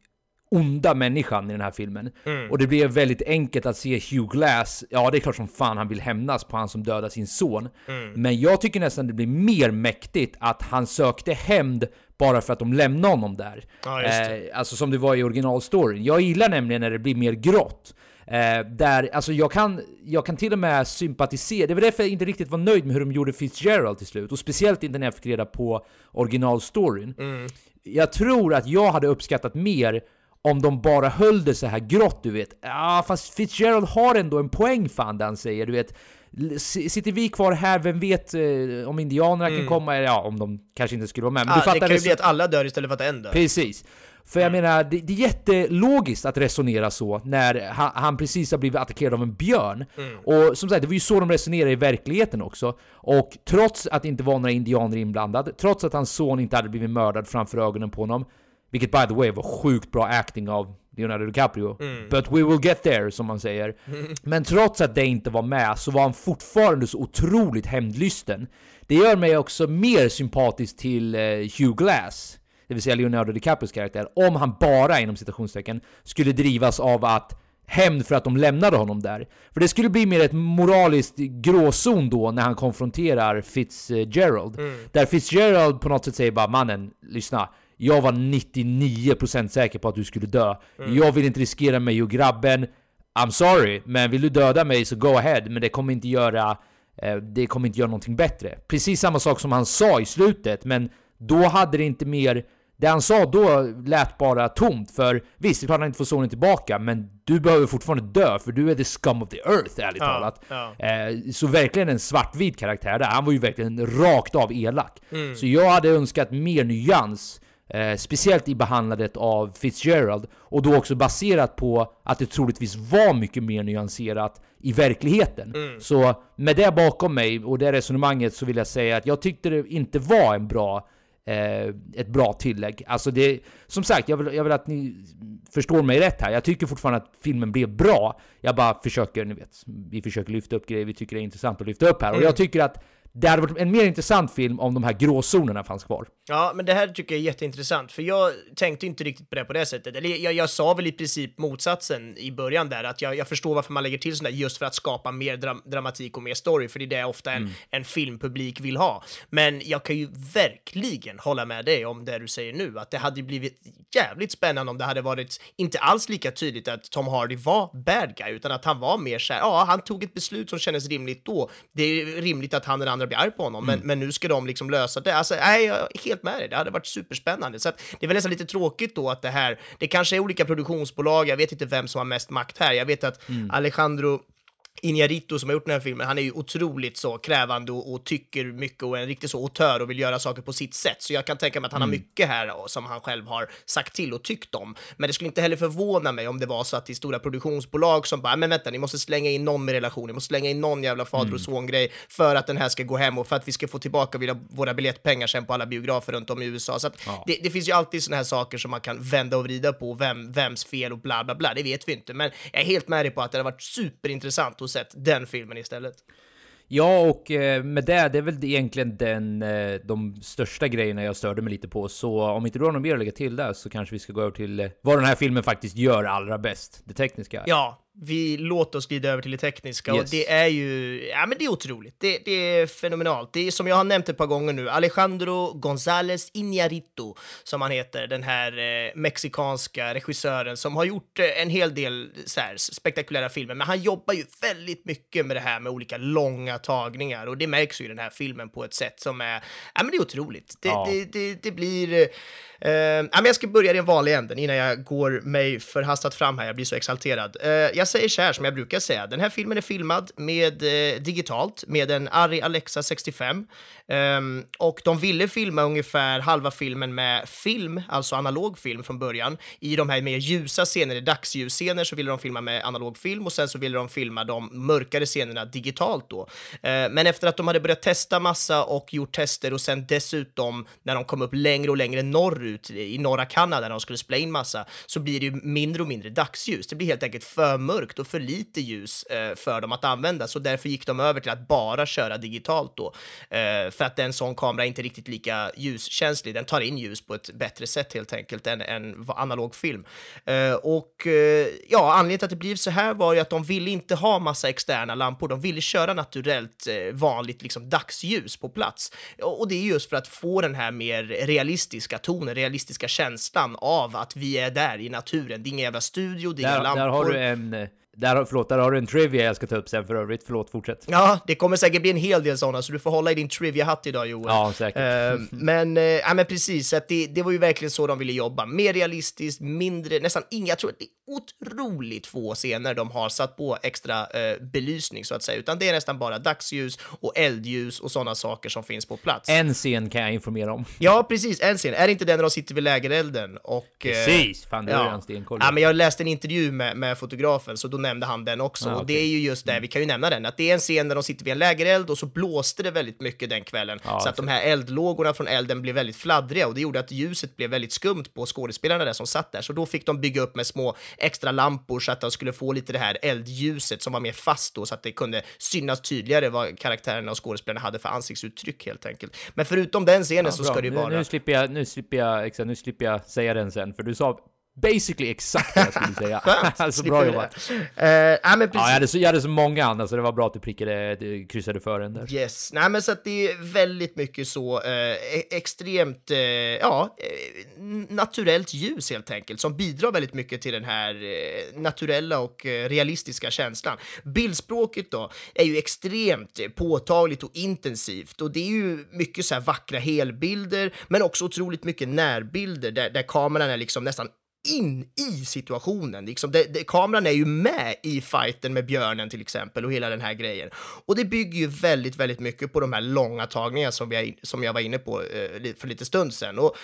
Speaker 1: onda människan i den här filmen. Och det blev väldigt enkelt att se Hugh Glass, ja det är klart som fan han vill hämnas på han som dödade sin son. Men jag tycker nästan det blir mer mäktigt att han sökte hämnd bara för att de lämnade honom där.
Speaker 5: Ja.
Speaker 1: Eh, alltså som det var i originalstoryn. Jag gillar nämligen när det blir mer grått. Eh, där, alltså jag kan, jag kan till och med sympatisera, det var därför jag inte riktigt var nöjd med hur de gjorde Fitzgerald till slut, och speciellt inte när jag fick reda på originalstoryn. Jag tror att jag hade uppskattat mer om de bara höll det så här grått, du vet. Ja, fast Fitzgerald har ändå en poäng fan det han säger, du vet. Sitter vi kvar här, vem vet eh, om indianerna kan komma, eller ja, om de kanske inte skulle vara med. Men
Speaker 5: Ah,
Speaker 1: du fattar
Speaker 5: det kan ju bli att alla dör istället för att en dör.
Speaker 1: Precis. För jag menar, det, det är jättelogiskt att resonera så när han, han precis har blivit attackerad av en björn. Och som sagt, det var ju så de resonerade i verkligheten också. Och trots att det inte var några indianer inblandade, trots att hans son inte hade blivit mördad framför ögonen på honom, vilket by the way var sjukt bra acting av Leonardo DiCaprio. But we will get there, som man säger. Men trots att det inte var med så var han fortfarande så otroligt hämndlysten. Det gör mig också mer sympatisk till eh, Hugh Glass det vill säga Leonardo DiCaprios karaktär, om han bara inom citationstecken skulle drivas av att hämnd för att de lämnade honom där. För det skulle bli mer ett moraliskt gråzon då när han konfronterar Fitzgerald. Där Fitzgerald på något sätt säger bara mannen, lyssna. Jag var 99% säker på att du skulle dö. Jag vill inte riskera mig och grabben. I'm sorry, men vill du döda mig så go ahead. Men det kommer inte göra eh, det kommer inte göra någonting bättre. Precis samma sak som han sa i slutet, men då hade det inte mer... Det han sa då lät bara tomt, för visst, det är klart han inte får sonen tillbaka, men du behöver fortfarande dö, för du är the scum of the earth, ärligt
Speaker 5: Ja,
Speaker 1: talat.
Speaker 5: ja.
Speaker 1: Eh, så verkligen en svartvit karaktär där. Han var ju verkligen rakt av elak.
Speaker 5: Mm.
Speaker 1: Så jag hade önskat mer nyans, eh, speciellt i behandlandet av Fitzgerald, och då också baserat på att det troligtvis var mycket mer nyanserat i verkligheten.
Speaker 5: Mm.
Speaker 1: Så med det bakom mig och det resonemanget så vill jag säga att jag tyckte det inte var en bra eh, ett bra tillägg. Alltså det, som sagt, jag vill, jag vill att ni förstår mig rätt här. Jag tycker fortfarande att filmen blev bra. Jag bara försöker, ni vet, vi försöker lyfta upp grejer vi tycker är intressant att lyfta upp här. Och jag tycker att det hade varit en mer intressant film om de här gråzonerna fanns kvar.
Speaker 5: Ja, men det här tycker jag är jätteintressant, för jag tänkte inte riktigt på det på det sättet. Eller jag, jag sa väl i princip motsatsen i början där, att jag, jag förstår varför man lägger till sådär just för att skapa mer dram dramatik och mer story, för det är det ofta en, en filmpublik vill ha. Men jag kan ju verkligen hålla med dig om det du säger nu, att det hade blivit jävligt spännande om det hade varit inte alls lika tydligt att Tom Hardy var bad guy, utan att han var mer såhär, ja, han tog ett beslut som kändes rimligt då. Det är rimligt att han den andra blir arg på honom, men, men nu ska de liksom lösa det. Alltså, nej, jag är helt med dig. Det hade varit superspännande. Så att det är väl nästan lite tråkigt då att det här, det kanske är olika produktionsbolag, jag vet inte vem som har mest makt här. Jag vet att Alejandro Iñárritu som har gjort den här filmen, han är ju otroligt så krävande och, och tycker mycket och är en riktig så auteur och vill göra saker på sitt sätt. Så jag kan tänka mig att han har mycket här och, som han själv har sagt till och tyckt om. Men det skulle inte heller förvåna mig om det var så att det är stora produktionsbolag som bara, men vänta, ni måste slänga in någon med relation, ni måste slänga in någon jävla fader och son-grej för att den här ska gå hem och för att vi ska få tillbaka våra, biljettpengar sen på alla biografer runt om i USA. Så att det, det finns ju alltid såna här saker som man kan vända och vrida på, vem, vems fel och bla bla bla, det vet vi inte. Men jag är helt med dig på att det har varit superintressant att sett den filmen istället.
Speaker 1: Ja, och eh, med det, det är väl egentligen den, eh, de största grejerna jag störde mig lite på. Så om inte du har något mer att lägga till där så kanske vi ska gå över till eh, vad den här filmen faktiskt gör allra bäst. Det tekniska.
Speaker 5: Ja, vi låter oss glida över till det tekniska och
Speaker 1: Yes.
Speaker 5: det är ju, ja men det är otroligt. Det, det är fenomenalt. Det är som jag har nämnt ett par gånger nu, Alejandro González Iñárritu, som han heter, den här eh, mexikanska regissören som har gjort eh, en hel del så här, spektakulära filmer, men han jobbar ju väldigt mycket med det här med olika långa tagningar och det märks ju i den här filmen på ett sätt som är, ja men det är otroligt. Det,
Speaker 1: Ja.
Speaker 5: det, det, det blir, eh, eh, ja men jag ska börja i den vanliga änden innan jag går mig förhastat fram här, jag blir så exalterad. Eh, jag jag säger så här som jag brukar säga, den här filmen är filmad med eh, digitalt med en Arri Alexa 65 Um, ehm, och de ville filma ungefär halva filmen med film, alltså analog film från början. I de här mer ljusa scener, dagsljusscener, så ville de filma med analog film och sen så ville de filma de mörkare scenerna digitalt då. Uh, men efter att de hade börjat testa massa och gjort tester och sen dessutom när de kom upp längre och längre norrut i norra Kanada när de skulle spela in massa så blir det ju mindre och mindre dagsljus. Det blir helt enkelt för mörkt mörkt och för lite ljus eh, för dem att använda, så därför gick de över till att bara köra digitalt då. Eh, för att en sån kamera är inte riktigt lika ljuskänslig, den tar in ljus på ett bättre sätt helt enkelt än, än analog film. Eh, och eh, ja, anledningen till att det blev så här var ju att de ville inte ha massa externa lampor, de ville köra naturellt eh, vanligt liksom dagsljus på plats. Och det är just för att få den här mer realistiska tonen, realistiska känslan av att vi är där i naturen. Det är ingen jävla studio, det är
Speaker 1: Där,
Speaker 5: inga lampor.
Speaker 1: där har du en... Där, förlåt, där har du en trivia jag ska ta upp sen för övrigt. Förlåt, fortsätt.
Speaker 5: Ja, det kommer säkert bli en hel del sådana, så du får hålla i din trivia-hatt idag Joel.
Speaker 1: Ja, säkert.
Speaker 5: Eh, men, eh, ja, men precis, att det, det var ju verkligen så de ville jobba. Mer realistiskt, mindre, nästan inga, jag tror att det är otroligt få scener de har satt på extra eh, belysning så att säga, utan det är nästan bara dagsljus och eldljus och sådana saker som finns på plats.
Speaker 1: En scen kan jag informera om.
Speaker 5: Ja, precis, en scen. Är det inte den när de sitter vid lägerelden? Och, eh,
Speaker 1: Precis! Fan, det jag
Speaker 5: Ja.
Speaker 1: redan stenkoll.
Speaker 5: ja, men jag läste en intervju med, med fotografen, så då nämnde han den också.
Speaker 1: Ah,
Speaker 5: Och
Speaker 1: okej.
Speaker 5: det är ju just det, vi kan ju nämna den, att det är en scen där de sitter vid en lägereld och så blåste det väldigt mycket den kvällen.
Speaker 1: Ja,
Speaker 5: så att de här eldlågorna från elden blev väldigt fladdriga och det gjorde att ljuset blev väldigt skumt på skådespelarna där som satt där. Så då fick de bygga upp med små extra lampor så att de skulle få lite det här eldljuset som var mer fast då, så att det kunde synas tydligare vad karaktärerna och skådespelarna hade för ansiktsuttryck helt enkelt. Men förutom den scenen så
Speaker 1: Bra.
Speaker 5: ska det ju
Speaker 1: nu,
Speaker 5: vara...
Speaker 1: nu, slipper jag, nu, slipper jag, exakt, nu slipper jag säga den sen, för du sa basically exakt vad jag skulle säga. Alltså, bra jobbat.
Speaker 5: det. Ja, men precis.
Speaker 1: Ja, jag, hade så, jag hade så många andra, så det var bra att du prickade, du kryssade för den där.
Speaker 5: Yes, nej men så att det är väldigt mycket så eh, e- extremt, eh, ja, eh, naturellt ljus helt enkelt, som bidrar väldigt mycket till den här eh, naturella och eh, realistiska känslan. Bildspråket då är ju extremt eh, påtagligt och intensivt och det är ju mycket så här vackra helbilder, men också otroligt mycket närbilder där, där kameran är liksom nästan in i situationen. Liksom det, det, kameran är ju med i fighten med björnen till exempel och hela den här grejen. Och det bygger ju väldigt, väldigt mycket på de här långa tagningarna som jag, som jag var inne på eh, för lite stund sedan. Och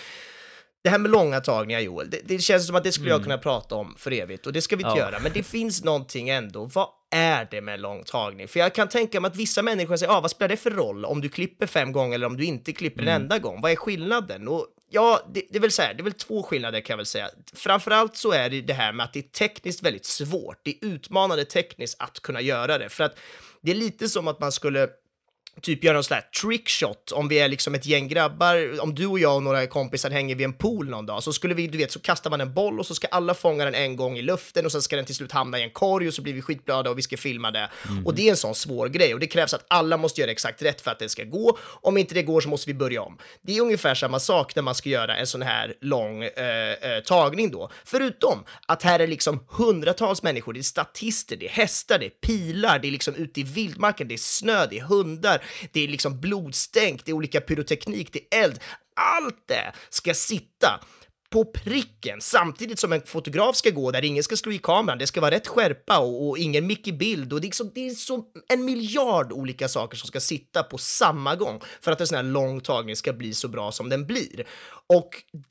Speaker 5: det här med långa tagningar, Joel, det, det känns som att det skulle jag kunna prata om för evigt och det ska vi inte
Speaker 1: Mm. Ja.
Speaker 5: göra. Men det finns någonting ändå. Vad är det med lång tagning? För jag kan tänka mig att vissa människor säger, ah, vad spelar det för roll om du klipper fem gånger eller om du inte klipper
Speaker 1: Mm.
Speaker 5: en enda gång? Vad är skillnaden? Och ja, det, det är väl så här, det är väl två skillnader kan jag väl säga. Framförallt så är det det här med att det är tekniskt väldigt svårt. Det är utmanande tekniskt att kunna göra det, för att det är lite som att man skulle typ göra någon sån här trickshot om vi är liksom ett gäng grabbar, om du och jag och några kompisar hänger vid en pool någon dag, så skulle vi, du vet, så kastar man en boll och så ska alla fånga den en gång i luften och sen ska den till slut hamna i en korg och så blir vi skitglada och vi ska filma det. Och det är en sån svår grej och det krävs att alla måste göra exakt rätt för att det ska gå. Om inte det går så måste vi börja om. Det är ungefär samma sak när man ska göra en sån här lång eh, eh, tagning då. Förutom att här är liksom hundratals människor, det är statister, det är hästar, det är pilar, det är liksom ute i vildmarken, det är snö, det är hundar, det är liksom blodstänk, det är olika pyroteknik, det är eld. Allt det ska sitta på pricken samtidigt som en fotograf ska gå där ingen ska slå i kameran. Det ska vara rätt skärpa och, och ingen mick i bild och det är, så, det är så en miljard olika saker som ska sitta på samma gång för att en sån här lång tagning ska bli så bra som den blir. Och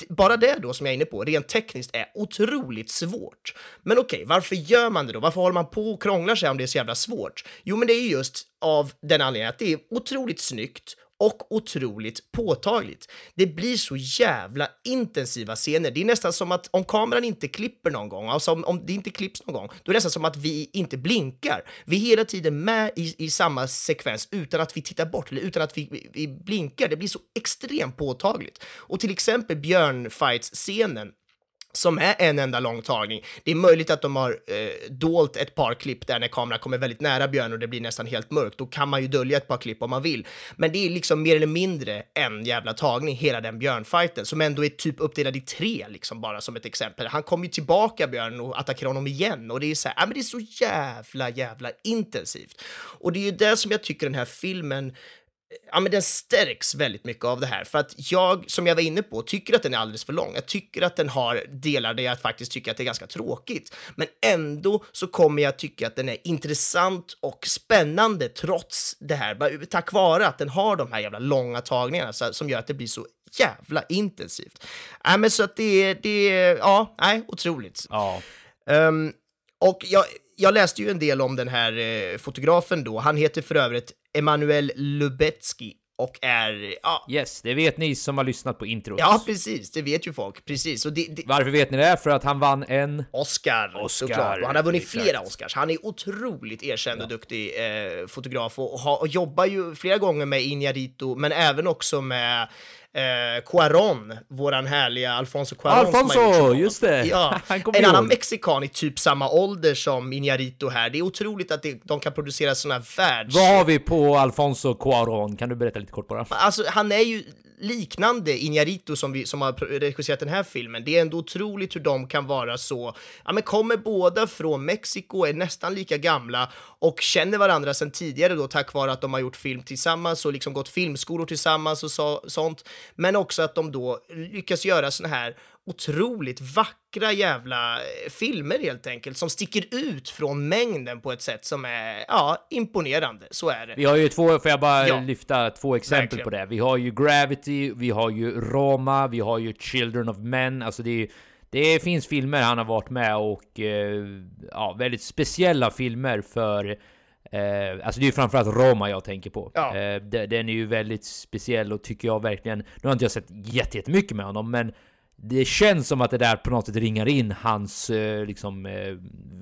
Speaker 5: bara det då som jag är inne på, rent tekniskt är otroligt svårt. Men okej, varför gör man det då? Varför håller man på och krånglar sig om det är så jävla svårt? Jo, men det är just av den anledningen att det är otroligt snyggt och otroligt påtagligt. Det blir så jävla intensiva scener. Det är nästan som att om kameran inte klipper någon gång, alltså om, om det inte klipps någon gång, då är det nästan som att vi inte blinkar. Vi är hela tiden med i, i samma sekvens utan att vi tittar bort eller utan att vi, vi, vi blinkar. Det blir så extremt påtagligt. Och till exempel björnfights-scenen som är en enda lång tagning. Det är möjligt att de har eh, dolt ett par klipp där när kameran kommer väldigt nära björn och det blir nästan helt mörkt. Då kan man ju dölja ett par klipp om man vill. Men det är liksom mer eller mindre en jävla tagning, hela den björnfighten, som ändå är typ uppdelad i tre, liksom bara som ett exempel. Han kommer ju tillbaka, björnen, och attackerar honom igen och det är så här, äh, men det är så jävla, jävla intensivt. Och det är ju det som jag tycker den här filmen ja, men den stärks väldigt mycket av det här. För att jag, som jag var inne på, tycker att den är alldeles för lång. Jag tycker att den har delar där jag faktiskt tycker att det är ganska tråkigt. Men ändå så kommer jag tycka att den är intressant och spännande trots det här. Tack vare att den har de här jävla långa tagningarna så, som gör att det blir så jävla intensivt. Nej, men så att det är, det är, ja, nej, otroligt.
Speaker 1: Ja.
Speaker 5: Ehm, och jag, jag läste ju en del om den här eh, fotografen då. Han heter för övrigt Emanuel Lubetsky och är, ja,
Speaker 1: Yes, det vet ni som har lyssnat på introt.
Speaker 5: ja precis, det vet ju folk, precis. Och det, det,
Speaker 1: Varför vet ni det? För att han vann en...
Speaker 5: Oscar,
Speaker 1: Oscar,
Speaker 5: såklart. Och han har vunnit flera Oscars. Han är otroligt erkänd och duktig eh, fotograf och, och, har- och jobbar ju flera gånger med Iñárritu, men även också med eh, Cuarón, våran härliga Alfonso har
Speaker 1: Alfonso, just det.
Speaker 5: Ja, en annan mexikan i typ samma ålder som Iñárritu här. Det är otroligt att det, de kan producera såna världs...
Speaker 1: Vad har vi på Alfonso Cuarón? Kan du berätta lite kort bara?
Speaker 5: Alltså, han är ju liknande Iñárritu som, vi, som har regisserat den här filmen. Det är ändå otroligt hur de kan vara så, ja men kommer båda från Mexiko, är nästan lika gamla och känner varandra sedan tidigare då tack vare att de har gjort film tillsammans och liksom gått filmskolor tillsammans och så, sånt. Men också att de då lyckas göra såna här otroligt vackra jävla eh, filmer helt enkelt som sticker ut från mängden på ett sätt som är, ja, imponerande. Så är det.
Speaker 1: Vi har ju två, får jag bara
Speaker 5: Ja.
Speaker 1: lyfta två exempel
Speaker 5: Verkligen.
Speaker 1: på det? Vi har ju Gravity, vi har ju Roma, vi har ju Children of Men, alltså det är det finns filmer han har varit med och eh, ja, väldigt speciella filmer för eh, alltså det är ju framförallt Roma jag tänker på.
Speaker 5: Ja.
Speaker 1: Eh, de- den är ju väldigt speciell och tycker jag verkligen. Nu har inte jag sett jätte- jättemycket med honom, men det känns som att det där på något sätt ringar in hans eh, liksom, eh,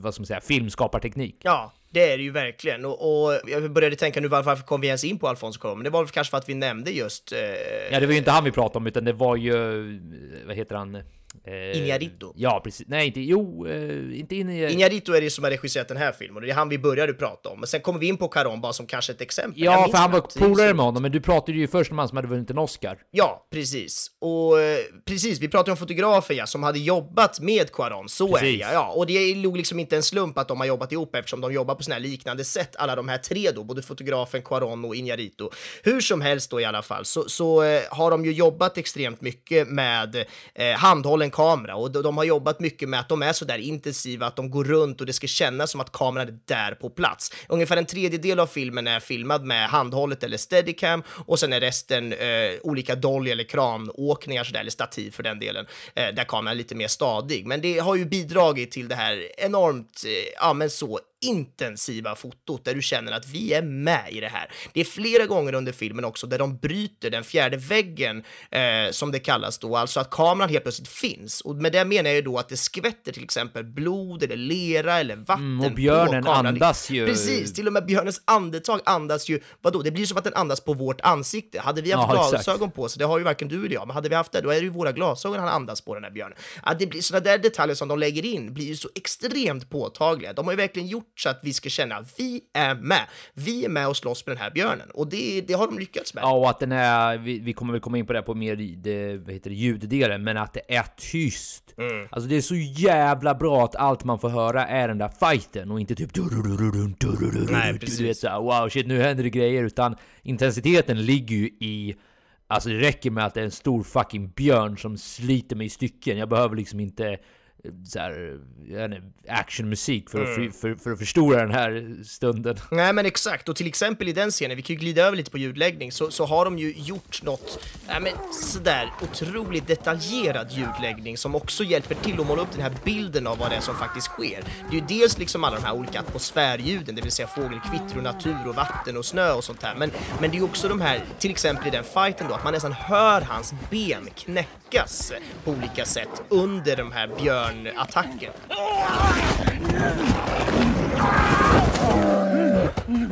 Speaker 1: vad ska man säga, filmskaparteknik.
Speaker 5: Ja, det är det ju verkligen. Och, och jag började tänka nu varför varför kom vi ens in på Alfonso Cuarón? Men det var väl kanske för att vi nämnde just... Eh,
Speaker 1: Ja, det var ju inte han vi pratade om, utan det var ju... Vad heter han? Eh,
Speaker 5: Iñárritu.
Speaker 1: Ja, precis. Nej, inte... Jo, eh, inte in i...
Speaker 5: Iñárritu är det som har regisserat den här filmen och det är han vi började prata om. Men sen kommer vi in på Caron bara som kanske ett exempel.
Speaker 1: Ja, för han var polare med honom, men du pratade ju först om han som hade vunnit en Oscar.
Speaker 5: Ja, precis. Och eh, precis, vi pratade om fotografer ja, som hade jobbat med Cuarón, så är det
Speaker 1: Precis.
Speaker 5: ja. ja. Och det är nog liksom inte en slump att de har jobbat ihop eftersom de jobbar på sådana här liknande sätt, alla de här tre då, både fotografen, Cuarón och Iñárritu. Hur som helst då i alla fall, så, så eh, har de ju jobbat extremt mycket med eh, en kamera och de, de har jobbat mycket med att de är så där intensiva att de går runt och det ska kännas som att kameran är där på plats. Ungefär en tredjedel av filmen är filmad med handhållet eller steadicam och sen är resten eh, olika dolly eller kranåkningar sådär, eller stativ för den delen, eh, där kameran är lite mer stadig. Men det har ju bidragit till det här enormt, eh, ja men så intensiva fotot där du känner att vi är med i det här. Det är flera gånger under filmen också där de bryter den fjärde väggen eh, som det kallas då, alltså att kameran helt plötsligt finns. Och med det menar jag ju då att det skvätter till exempel blod eller lera eller vatten
Speaker 1: Mm, och
Speaker 5: på
Speaker 1: björnen
Speaker 5: kameran.
Speaker 1: andas ju.
Speaker 5: Precis, till och med björnens andetag andas ju, vadå, det blir som att den andas på vårt ansikte. Hade vi haft
Speaker 1: Ja, exakt.
Speaker 5: glasögon på oss, det har ju varken du eller jag, men hade vi haft det, då är det ju våra glasögon han andas på den här björnen. Att det blir sådana där detaljer som de lägger in blir ju så extremt påtagliga. De har ju verkligen gjort så att vi ska känna att vi är med. Vi är med och slåss med den här björnen och det, det har de lyckats med.
Speaker 1: Ja, och att den är... Vi, vi kommer väl komma in på det på mer det, vad heter det, ljuddelen, men att det är tyst.
Speaker 5: Mm.
Speaker 1: Alltså det är så jävla bra att allt man får höra är den där fighten och inte typ...
Speaker 5: Nej,
Speaker 1: Du
Speaker 5: precis.
Speaker 1: vet såhär, wow shit nu händer det grejer, utan intensiteten ligger ju i... Alltså det räcker med att det är en stor fucking björn som sliter mig i stycken. Jag behöver liksom inte så här, actionmusik för, att,
Speaker 5: Mm.
Speaker 1: för, för, för att förstora den här stunden.
Speaker 5: Nej men exakt, och till exempel i den scenen, vi kan ju glida över lite på ljudläggning, så, så har de ju gjort något, nej men sådär otroligt detaljerad ljudläggning som också hjälper till att måla upp den här bilden av vad det är som faktiskt sker. Det är ju dels liksom alla de här olika atmosfärljuden, det vill säga fågelkvitter och natur och vatten och snö och sånt här, men, men det är ju också de här, till exempel i den fighten då, att man nästan hör hans ben knäckas på olika sätt under de här björnattacken. björnattackerna. Mm.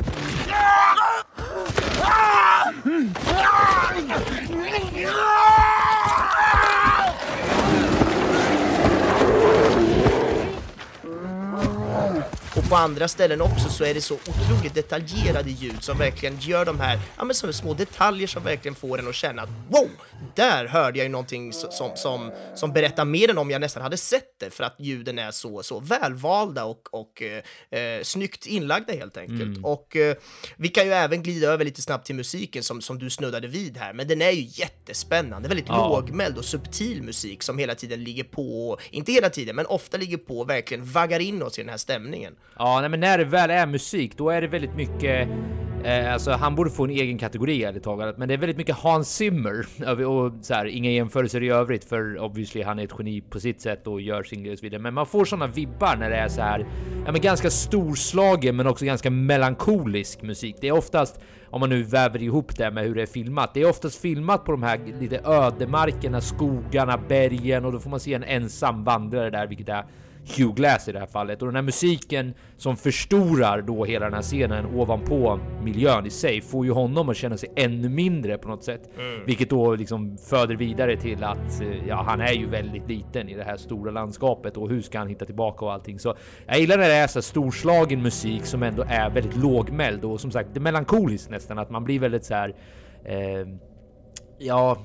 Speaker 5: Och på andra ställen också så är det så otroligt detaljerade ljud som verkligen gör de här, ja men som små detaljer som verkligen får en att känna att wow, där hörde jag ju någonting som, som, som berättar mer än om jag nästan hade sett det för att ljuden är så, så välvalda och, och eh, eh, snyggt inlagda helt enkelt. Och eh, vi kan ju även glida över lite snabbt till musiken som, som du snuddade vid här, men den är ju jättespännande, väldigt
Speaker 1: Ja.
Speaker 5: lågmäld och subtil musik som hela tiden ligger på, inte hela tiden, men ofta ligger på och verkligen vaggar in oss i den här stämningen.
Speaker 1: Ja, nej, men när det väl är musik, då är det väldigt mycket Eh, alltså han borde få en egen kategori ärligt talat, men det är väldigt mycket Hans Zimmer och så här, inga jämförelser i övrigt för obviously han är ett geni på sitt sätt och gör sin grej och så vidare. Men man får sådana vibbar när det är så här, ja men ganska storslagen men också ganska melankolisk musik. Det är oftast, om man nu väver ihop det med hur det är filmat, det är oftast filmat på de här lite ödemarkerna, skogarna, bergen och då får man se en ensam vandrare där, vilket är Hugh Glass i det här fallet och den här musiken som förstorar då hela den här scenen ovanpå miljön i sig får ju honom att känna sig ännu mindre på något sätt, mm. vilket då liksom föder vidare till att ja, han är ju väldigt liten i det här stora landskapet och hur ska han hitta tillbaka och allting. Så jag gillar när det är så storslagen musik som ändå är väldigt lågmäld och som sagt, det är melankoliskt nästan att man blir väldigt så här. Eh, ja,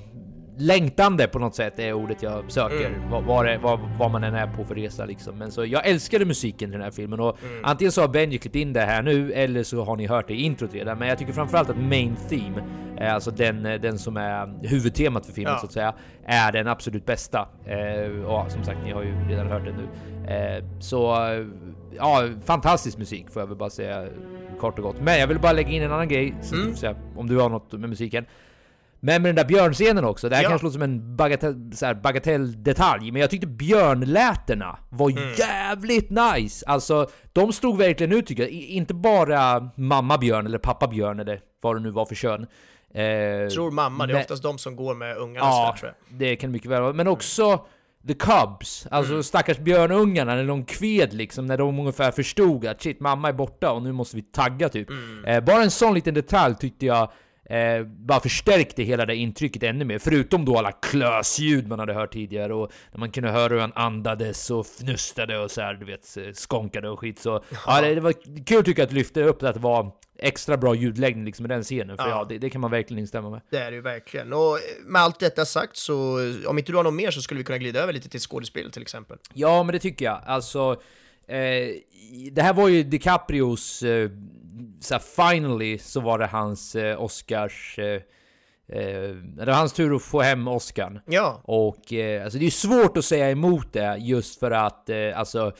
Speaker 1: längtande på något sätt är ordet jag söker. Mm. Vad, vad, vad, vad, man än är på för resa liksom. Men så jag älskade musiken i den här filmen och mm. antingen så har Benji klippt in det här nu eller så har ni hört det i introt redan. Men jag tycker framförallt att main theme, alltså den, den som är huvudtemat för filmen ja. så att säga, är den absolut bästa. Eh, och som sagt, ni har ju redan hört den nu. Eh, så ja, fantastisk musik får jag väl bara säga kort och gott. Men jag vill bara lägga in en annan grej, så mm. säga, om du har något med musiken. Men med den där björnscenen också, det här ja. kanske låter som en bagatell, så här, bagatelldetalj, men jag tyckte björnlätena var mm. jävligt nice! Alltså, de stod verkligen ut tycker jag. Inte bara mamma björn eller pappa björn eller vad det nu var för kön.
Speaker 5: Eh, tror mamma, det är men, oftast de som går med ungarna ja, tror
Speaker 1: jag. det kan mycket väl vara. Men också The Cubs, alltså mm. stackars björnungarna när de kved liksom, när de ungefär förstod att shit, mamma är borta och nu måste vi tagga typ. Mm. Eh, bara en sån liten detalj tyckte jag Eh, bara förstärkte hela det intrycket ännu mer, förutom då alla klösljud man hade hört tidigare och när man kunde höra hur han andades och fnustade och så här, du vet, skonkade och skit. Så ja, det, det var kul tycker jag att lyfta upp det, att det var extra bra ljudläggning liksom i den scenen, för ja, ja det, det, kan man verkligen instämma med.
Speaker 5: Det är det ju verkligen. Och med allt detta sagt så, om inte du har något mer så skulle vi kunna glida över lite till skådespel till exempel.
Speaker 1: Ja, men det tycker jag. Alltså, Eh, det här var ju DiCaprios, eh, så finally så var det hans eh, Oscars... Eh, eh, det var hans tur att få hem Oscarn.
Speaker 5: Ja.
Speaker 1: Och eh, alltså det är svårt att säga emot det just för att eh, alltså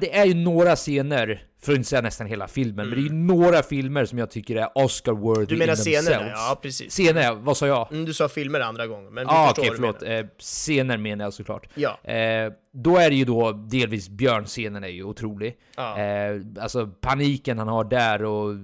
Speaker 1: det är ju några scener, för att inte säga nästan hela filmen, mm. men det är ju mm. några filmer som jag tycker är Oscar-worthy
Speaker 5: Du menar scener? Ja, precis.
Speaker 1: Scener, vad sa jag?
Speaker 5: Mm, du sa filmer andra gången, men
Speaker 1: du ah, förstår okay, förlåt. Eh, scener menar jag såklart.
Speaker 5: Ja.
Speaker 1: Eh, då är det ju då delvis björnscenen är ju otrolig. Ah. Eh, alltså paniken han har där och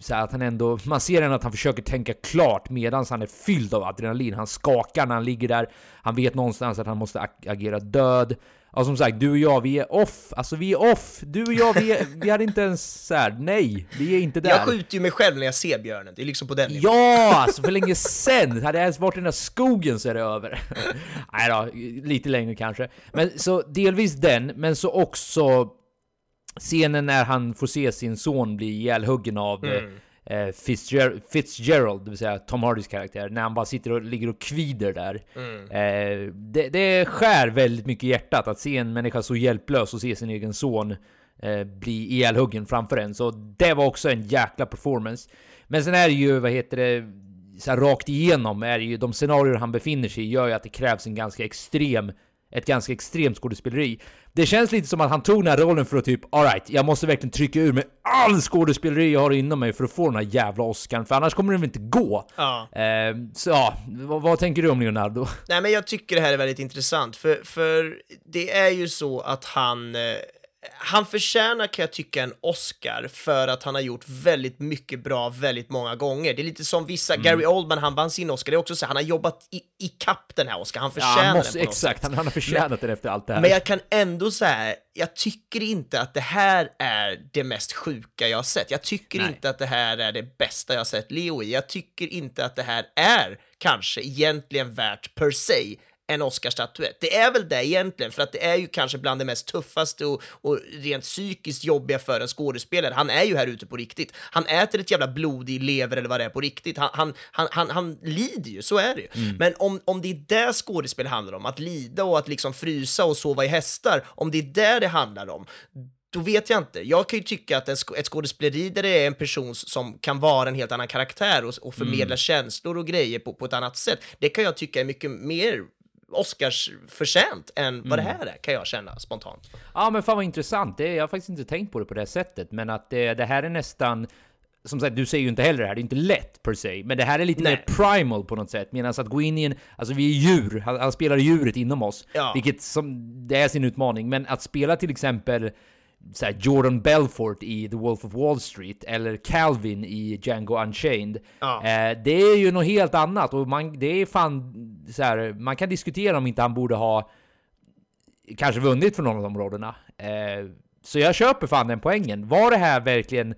Speaker 1: så att han ändå, man ser ändå att han försöker tänka klart medan han är fylld av adrenalin. Han skakar när han ligger där. Han vet någonstans att han måste ag agera död. Ja som sagt, du och jag, vi är off. Alltså vi är off. Du och jag, vi, är, vi hade inte ens såhär, nej, vi är inte där.
Speaker 5: Jag skjuter ju mig själv när jag ser björnen, det är liksom på den
Speaker 1: nivån. Ja, alltså för länge sen. Hade jag ens varit i den där skogen så är det över. nej då, lite längre kanske. Men så delvis den, men så också scenen när han får se sin son bli ihjälhuggen av mm eh, Fitzger Fitzgerald, det vill säga Tom Hardys karaktär, när han bara sitter och ligger och kvider där. Mm. Eh, det, det skär väldigt mycket i hjärtat att se en människa så hjälplös och se sin egen son eh, bli ihjälhuggen framför en. Så det var också en jäkla performance. Men sen är det ju, vad heter det, så här, rakt igenom är det ju de scenarier han befinner sig i gör ju att det krävs en ganska extrem ett ganska extremt skådespeleri. Det känns lite som att han tog den här rollen för att typ, alright, jag måste verkligen trycka ur mig all skådespeleri jag har inom mig för att få den här jävla Oscarn, för annars kommer den väl inte gå.
Speaker 5: Ja.
Speaker 1: Eh, så ja, vad, vad, tänker du om Leonardo?
Speaker 5: Nej men jag tycker det här är väldigt intressant, för, för det är ju så att han eh, han förtjänar kan jag tycka en Oscar för att han har gjort väldigt mycket bra väldigt många gånger. Det är lite som vissa, mm. Gary Oldman, han vann sin Oscar, det är också så han har jobbat i, i kapp den här Oscar, han förtjänar ja, han måste,
Speaker 1: den Exakt, han, han har förtjänat men, den efter allt det här.
Speaker 5: Men jag kan ändå säga, jag tycker inte att det här är det mest sjuka jag har sett. Jag tycker Nej. inte att det här är det bästa jag har sett Leo i. Jag tycker inte att det här är kanske egentligen värt per se en Oscarsstatyett. Det är väl det egentligen, för att det är ju kanske bland det mest tuffaste och, och, rent psykiskt jobbiga för en skådespelare. Han är ju här ute på riktigt. Han äter ett jävla blod i lever eller vad det är på riktigt. Han, han, han, han, han lider ju, så är det ju. Mm. Men om, om det är det skådespel handlar om, att lida och att liksom frysa och sova i hästar, om det är det det handlar om, då vet jag inte. Jag kan ju tycka att ett skådespeleri där det är en person som kan vara en helt annan karaktär och, och förmedla mm. känslor och grejer på, på ett annat sätt, det kan jag tycka är mycket mer Oscars förtjänt än vad mm. det här är, kan jag känna spontant.
Speaker 1: Ja, men fan vad intressant. Det, jag har faktiskt inte tänkt på det på det sättet, men att det, det här är nästan som sagt, du säger ju inte heller det här, det är inte lätt per se, men det här är lite
Speaker 5: Nej.
Speaker 1: mer primal på något sätt. Medan att gå in i en, alltså vi är djur, han, han spelar djuret inom oss,
Speaker 5: Ja.
Speaker 1: vilket som, det är sin utmaning. Men att spela till exempel så Jordan Belfort i The Wolf of Wall Street eller Calvin i Django Unchained.
Speaker 5: Ja.
Speaker 1: Eh, det är ju något helt annat och man, det är fan så här, man kan diskutera om inte han borde ha kanske vunnit för någon av de områdena. Eh, så jag köper fan den poängen. Var det här verkligen...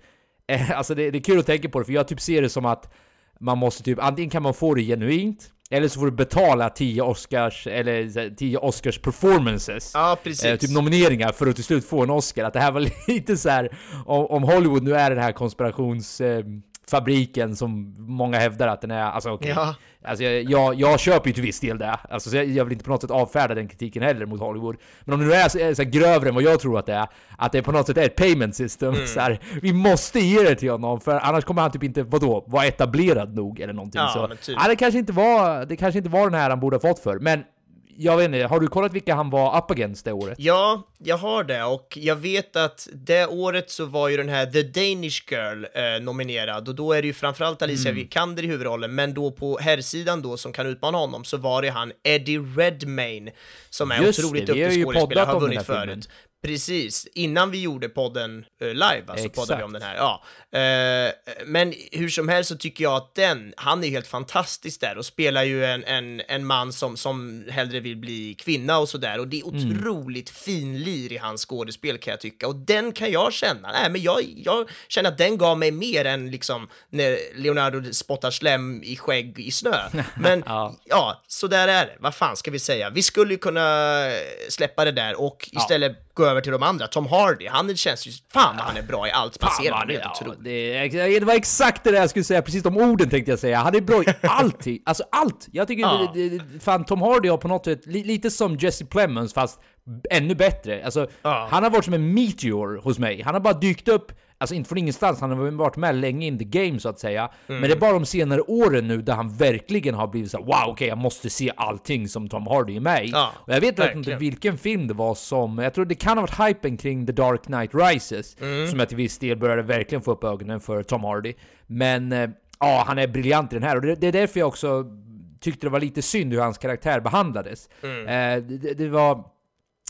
Speaker 1: Eh, alltså det, det är kul att tänka på det, för jag typ ser det som att man måste typ, antingen kan man få det genuint, eller så får du betala 10 Oscars, eller så här, 10 Oscars performances.
Speaker 5: Ja, precis.
Speaker 1: Eh, typ nomineringar för att till slut få en Oscar. Att det här var lite så här om, Hollywood nu är den här konspirationsfabriken fabriken som många hävdar att den är, alltså okej.
Speaker 5: Ja.
Speaker 1: Alltså jag, jag, jag köper ju till viss del det. Alltså så jag, jag vill inte på något sätt avfärda den kritiken heller mot Hollywood. Men om det nu är så, så grövre än vad jag tror att det är, att det på något sätt är ett payment system.
Speaker 5: Mm.
Speaker 1: Så här, vi måste ge det till honom, för annars kommer han typ inte, vadå, vara etablerad nog eller någonting.
Speaker 5: Ja,
Speaker 1: så,
Speaker 5: typ.
Speaker 1: ja, det kanske inte var, det kanske inte var den här han borde ha fått för. Men jag vet inte, har du kollat vilka han var up against det året?
Speaker 5: Ja, jag har det och jag vet att det året så var ju den här The Danish Girl eh, nominerad och då är det ju framförallt Alicia
Speaker 1: Mm.
Speaker 5: Vikander i huvudrollen, men då på herrsidan då som kan utmana honom så var det han Eddie Redmayne som är
Speaker 1: Just
Speaker 5: otroligt
Speaker 1: det,
Speaker 5: duktig skådespelare, har vunnit
Speaker 1: filmen.
Speaker 5: Precis, innan vi gjorde podden eh, live, alltså
Speaker 1: Exakt.
Speaker 5: poddade vi om den här. Ja. Eh, men hur som helst så tycker jag att den, han är helt fantastisk där och spelar ju en, en, en man som, som hellre vill bli kvinna och sådär och det är
Speaker 1: Mm.
Speaker 5: otroligt fin lir i hans skådespel kan jag tycka och den kan jag känna, nej men jag, jag känner att den gav mig mer än liksom när Leonardo spottar slem i skägg i snö. Men
Speaker 1: Ja.
Speaker 5: ja, så där är det. Vad fan ska vi säga? Vi skulle ju kunna släppa det där och istället gå över till de andra. Tom Hardy, han känns ju, fan vad han är bra i allt helt
Speaker 1: är- ja, det, det var exakt det där jag skulle säga, precis de orden tänkte jag säga. Han är bra i allting, alltså allt! Jag tycker
Speaker 5: Ja.
Speaker 1: det, det, fan Tom Hardy har på något sätt, li, lite som Jesse Plemons fast ännu bättre. Alltså,
Speaker 5: Ja.
Speaker 1: han har varit som en meteor hos mig. Han har bara dykt upp, alltså inte från ingenstans, han har varit med länge in the game så att säga. Men det är bara de senare åren nu där han verkligen har blivit så wow okej jag måste se allting som Tom Hardy är med i.
Speaker 5: Ja,
Speaker 1: och jag vet verkligen inte vilken film det var som, jag tror det kan ha varit hypen kring The Dark Knight Rises, som jag till viss del började verkligen få upp ögonen för Tom Hardy. Men eh, ja, han är briljant i den här och det, är därför jag också tyckte det var lite synd hur hans karaktär behandlades. Eh, det, det- det var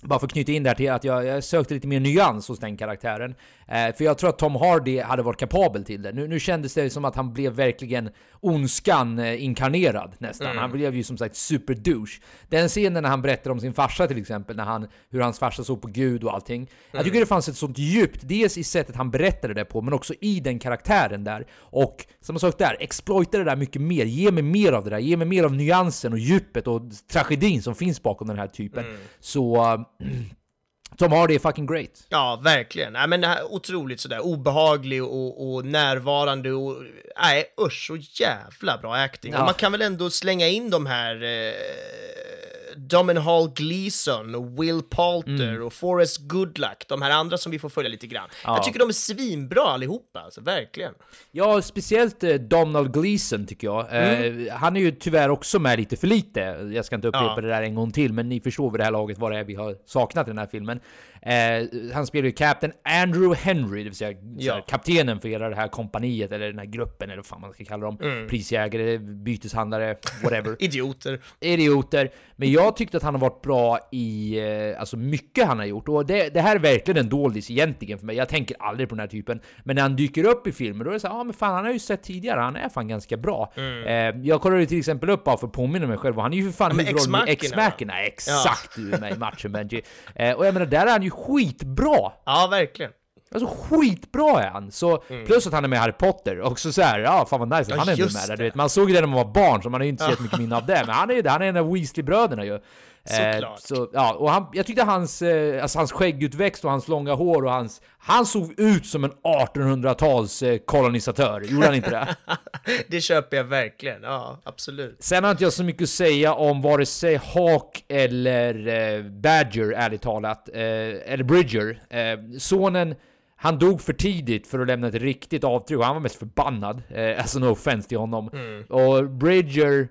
Speaker 1: bara för att knyta in där till att jag, jag sökte lite mer nyans hos den karaktären. Eh, för jag tror att Tom Hardy hade varit kapabel till det. Nu, nu kändes det som att han blev verkligen ondskan eh, inkarnerad nästan. Han blev ju som sagt superdouche. Den scenen när han berättar om sin farsa till exempel, när han, hur hans farsa såg på Gud och allting. Jag tycker det fanns ett sånt djupt, dels i sättet han berättade det på, men också i den karaktären där. Och samma sak där, exploita det där mycket mer. Ge mig mer av det där. Ge mig mer av nyansen och djupet och tragedin som finns bakom den här typen. Så... eh, Tom Hardy är fucking great.
Speaker 5: Ja, verkligen. Nej, men det här, otroligt sådär obehaglig och, och närvarande och nej, usch, så jävla bra acting.
Speaker 1: Ja.
Speaker 5: Och man kan väl ändå slänga in de här eh, Domhnall Gleeson och Will Poulter och Forrest Goodluck, de här andra som vi får följa lite grann.
Speaker 1: Ja.
Speaker 5: Jag tycker de är svinbra allihopa, alltså verkligen.
Speaker 1: Ja, speciellt eh, Donald Gleeson tycker jag. Eh, han är ju tyvärr också med lite för lite. Jag ska inte upprepa
Speaker 5: Ja.
Speaker 1: det där en gång till, men ni förstår vid det här laget vad det är vi har saknat i den här filmen. Eh, han spelar ju Captain Andrew Henry, det vill säga
Speaker 5: Ja.
Speaker 1: såhär, kaptenen för hela det här kompaniet, eller den här gruppen, eller vad fan man ska kalla dem. Prisjägare, byteshandlare, whatever.
Speaker 5: Idioter.
Speaker 1: idioter. Men jag tyckte att han har varit bra i eh, alltså mycket han har gjort. Och det, det här är verkligen en doldis egentligen för mig. Jag tänker aldrig på den här typen. Men när han dyker upp i filmer då är det så ja ah, men fan han har ju sett tidigare, han är fan ganska bra. Eh, jag kollade ju till exempel upp bara för att påminna mig själv, och han är ju för fan huvudrollen i X-Machina. Exakt du är med i matchen Benji. Eh, och jag menar, där är han ju skitbra!
Speaker 5: Ja, verkligen.
Speaker 1: Alltså skitbra är han! Så, Plus att han är med i Harry Potter, också så här, ja fan vad nice att
Speaker 5: Ja,
Speaker 1: han är med där. Du vet, man såg ju det när man var barn, så man har ju inte sett mycket minne av det. Men han är ju det, han är en av Weasley-bröderna ju. Eh,
Speaker 5: Såklart.
Speaker 1: så, ja, och han, jag tyckte hans, eh, alltså hans skäggutväxt och hans långa hår och hans... Han såg ut som en 1800-tals eh, kolonisatör, gjorde han inte det?
Speaker 5: det köper jag verkligen. Ja, absolut.
Speaker 1: Sen har inte jag så mycket att säga om vare sig Hawk eller eh, Badger, ärligt talat. Eh, eller Bridger. Eh, sonen, han dog för tidigt för att lämna ett riktigt avtryck och han var mest förbannad. Eh, alltså no offense till honom. Och Bridger,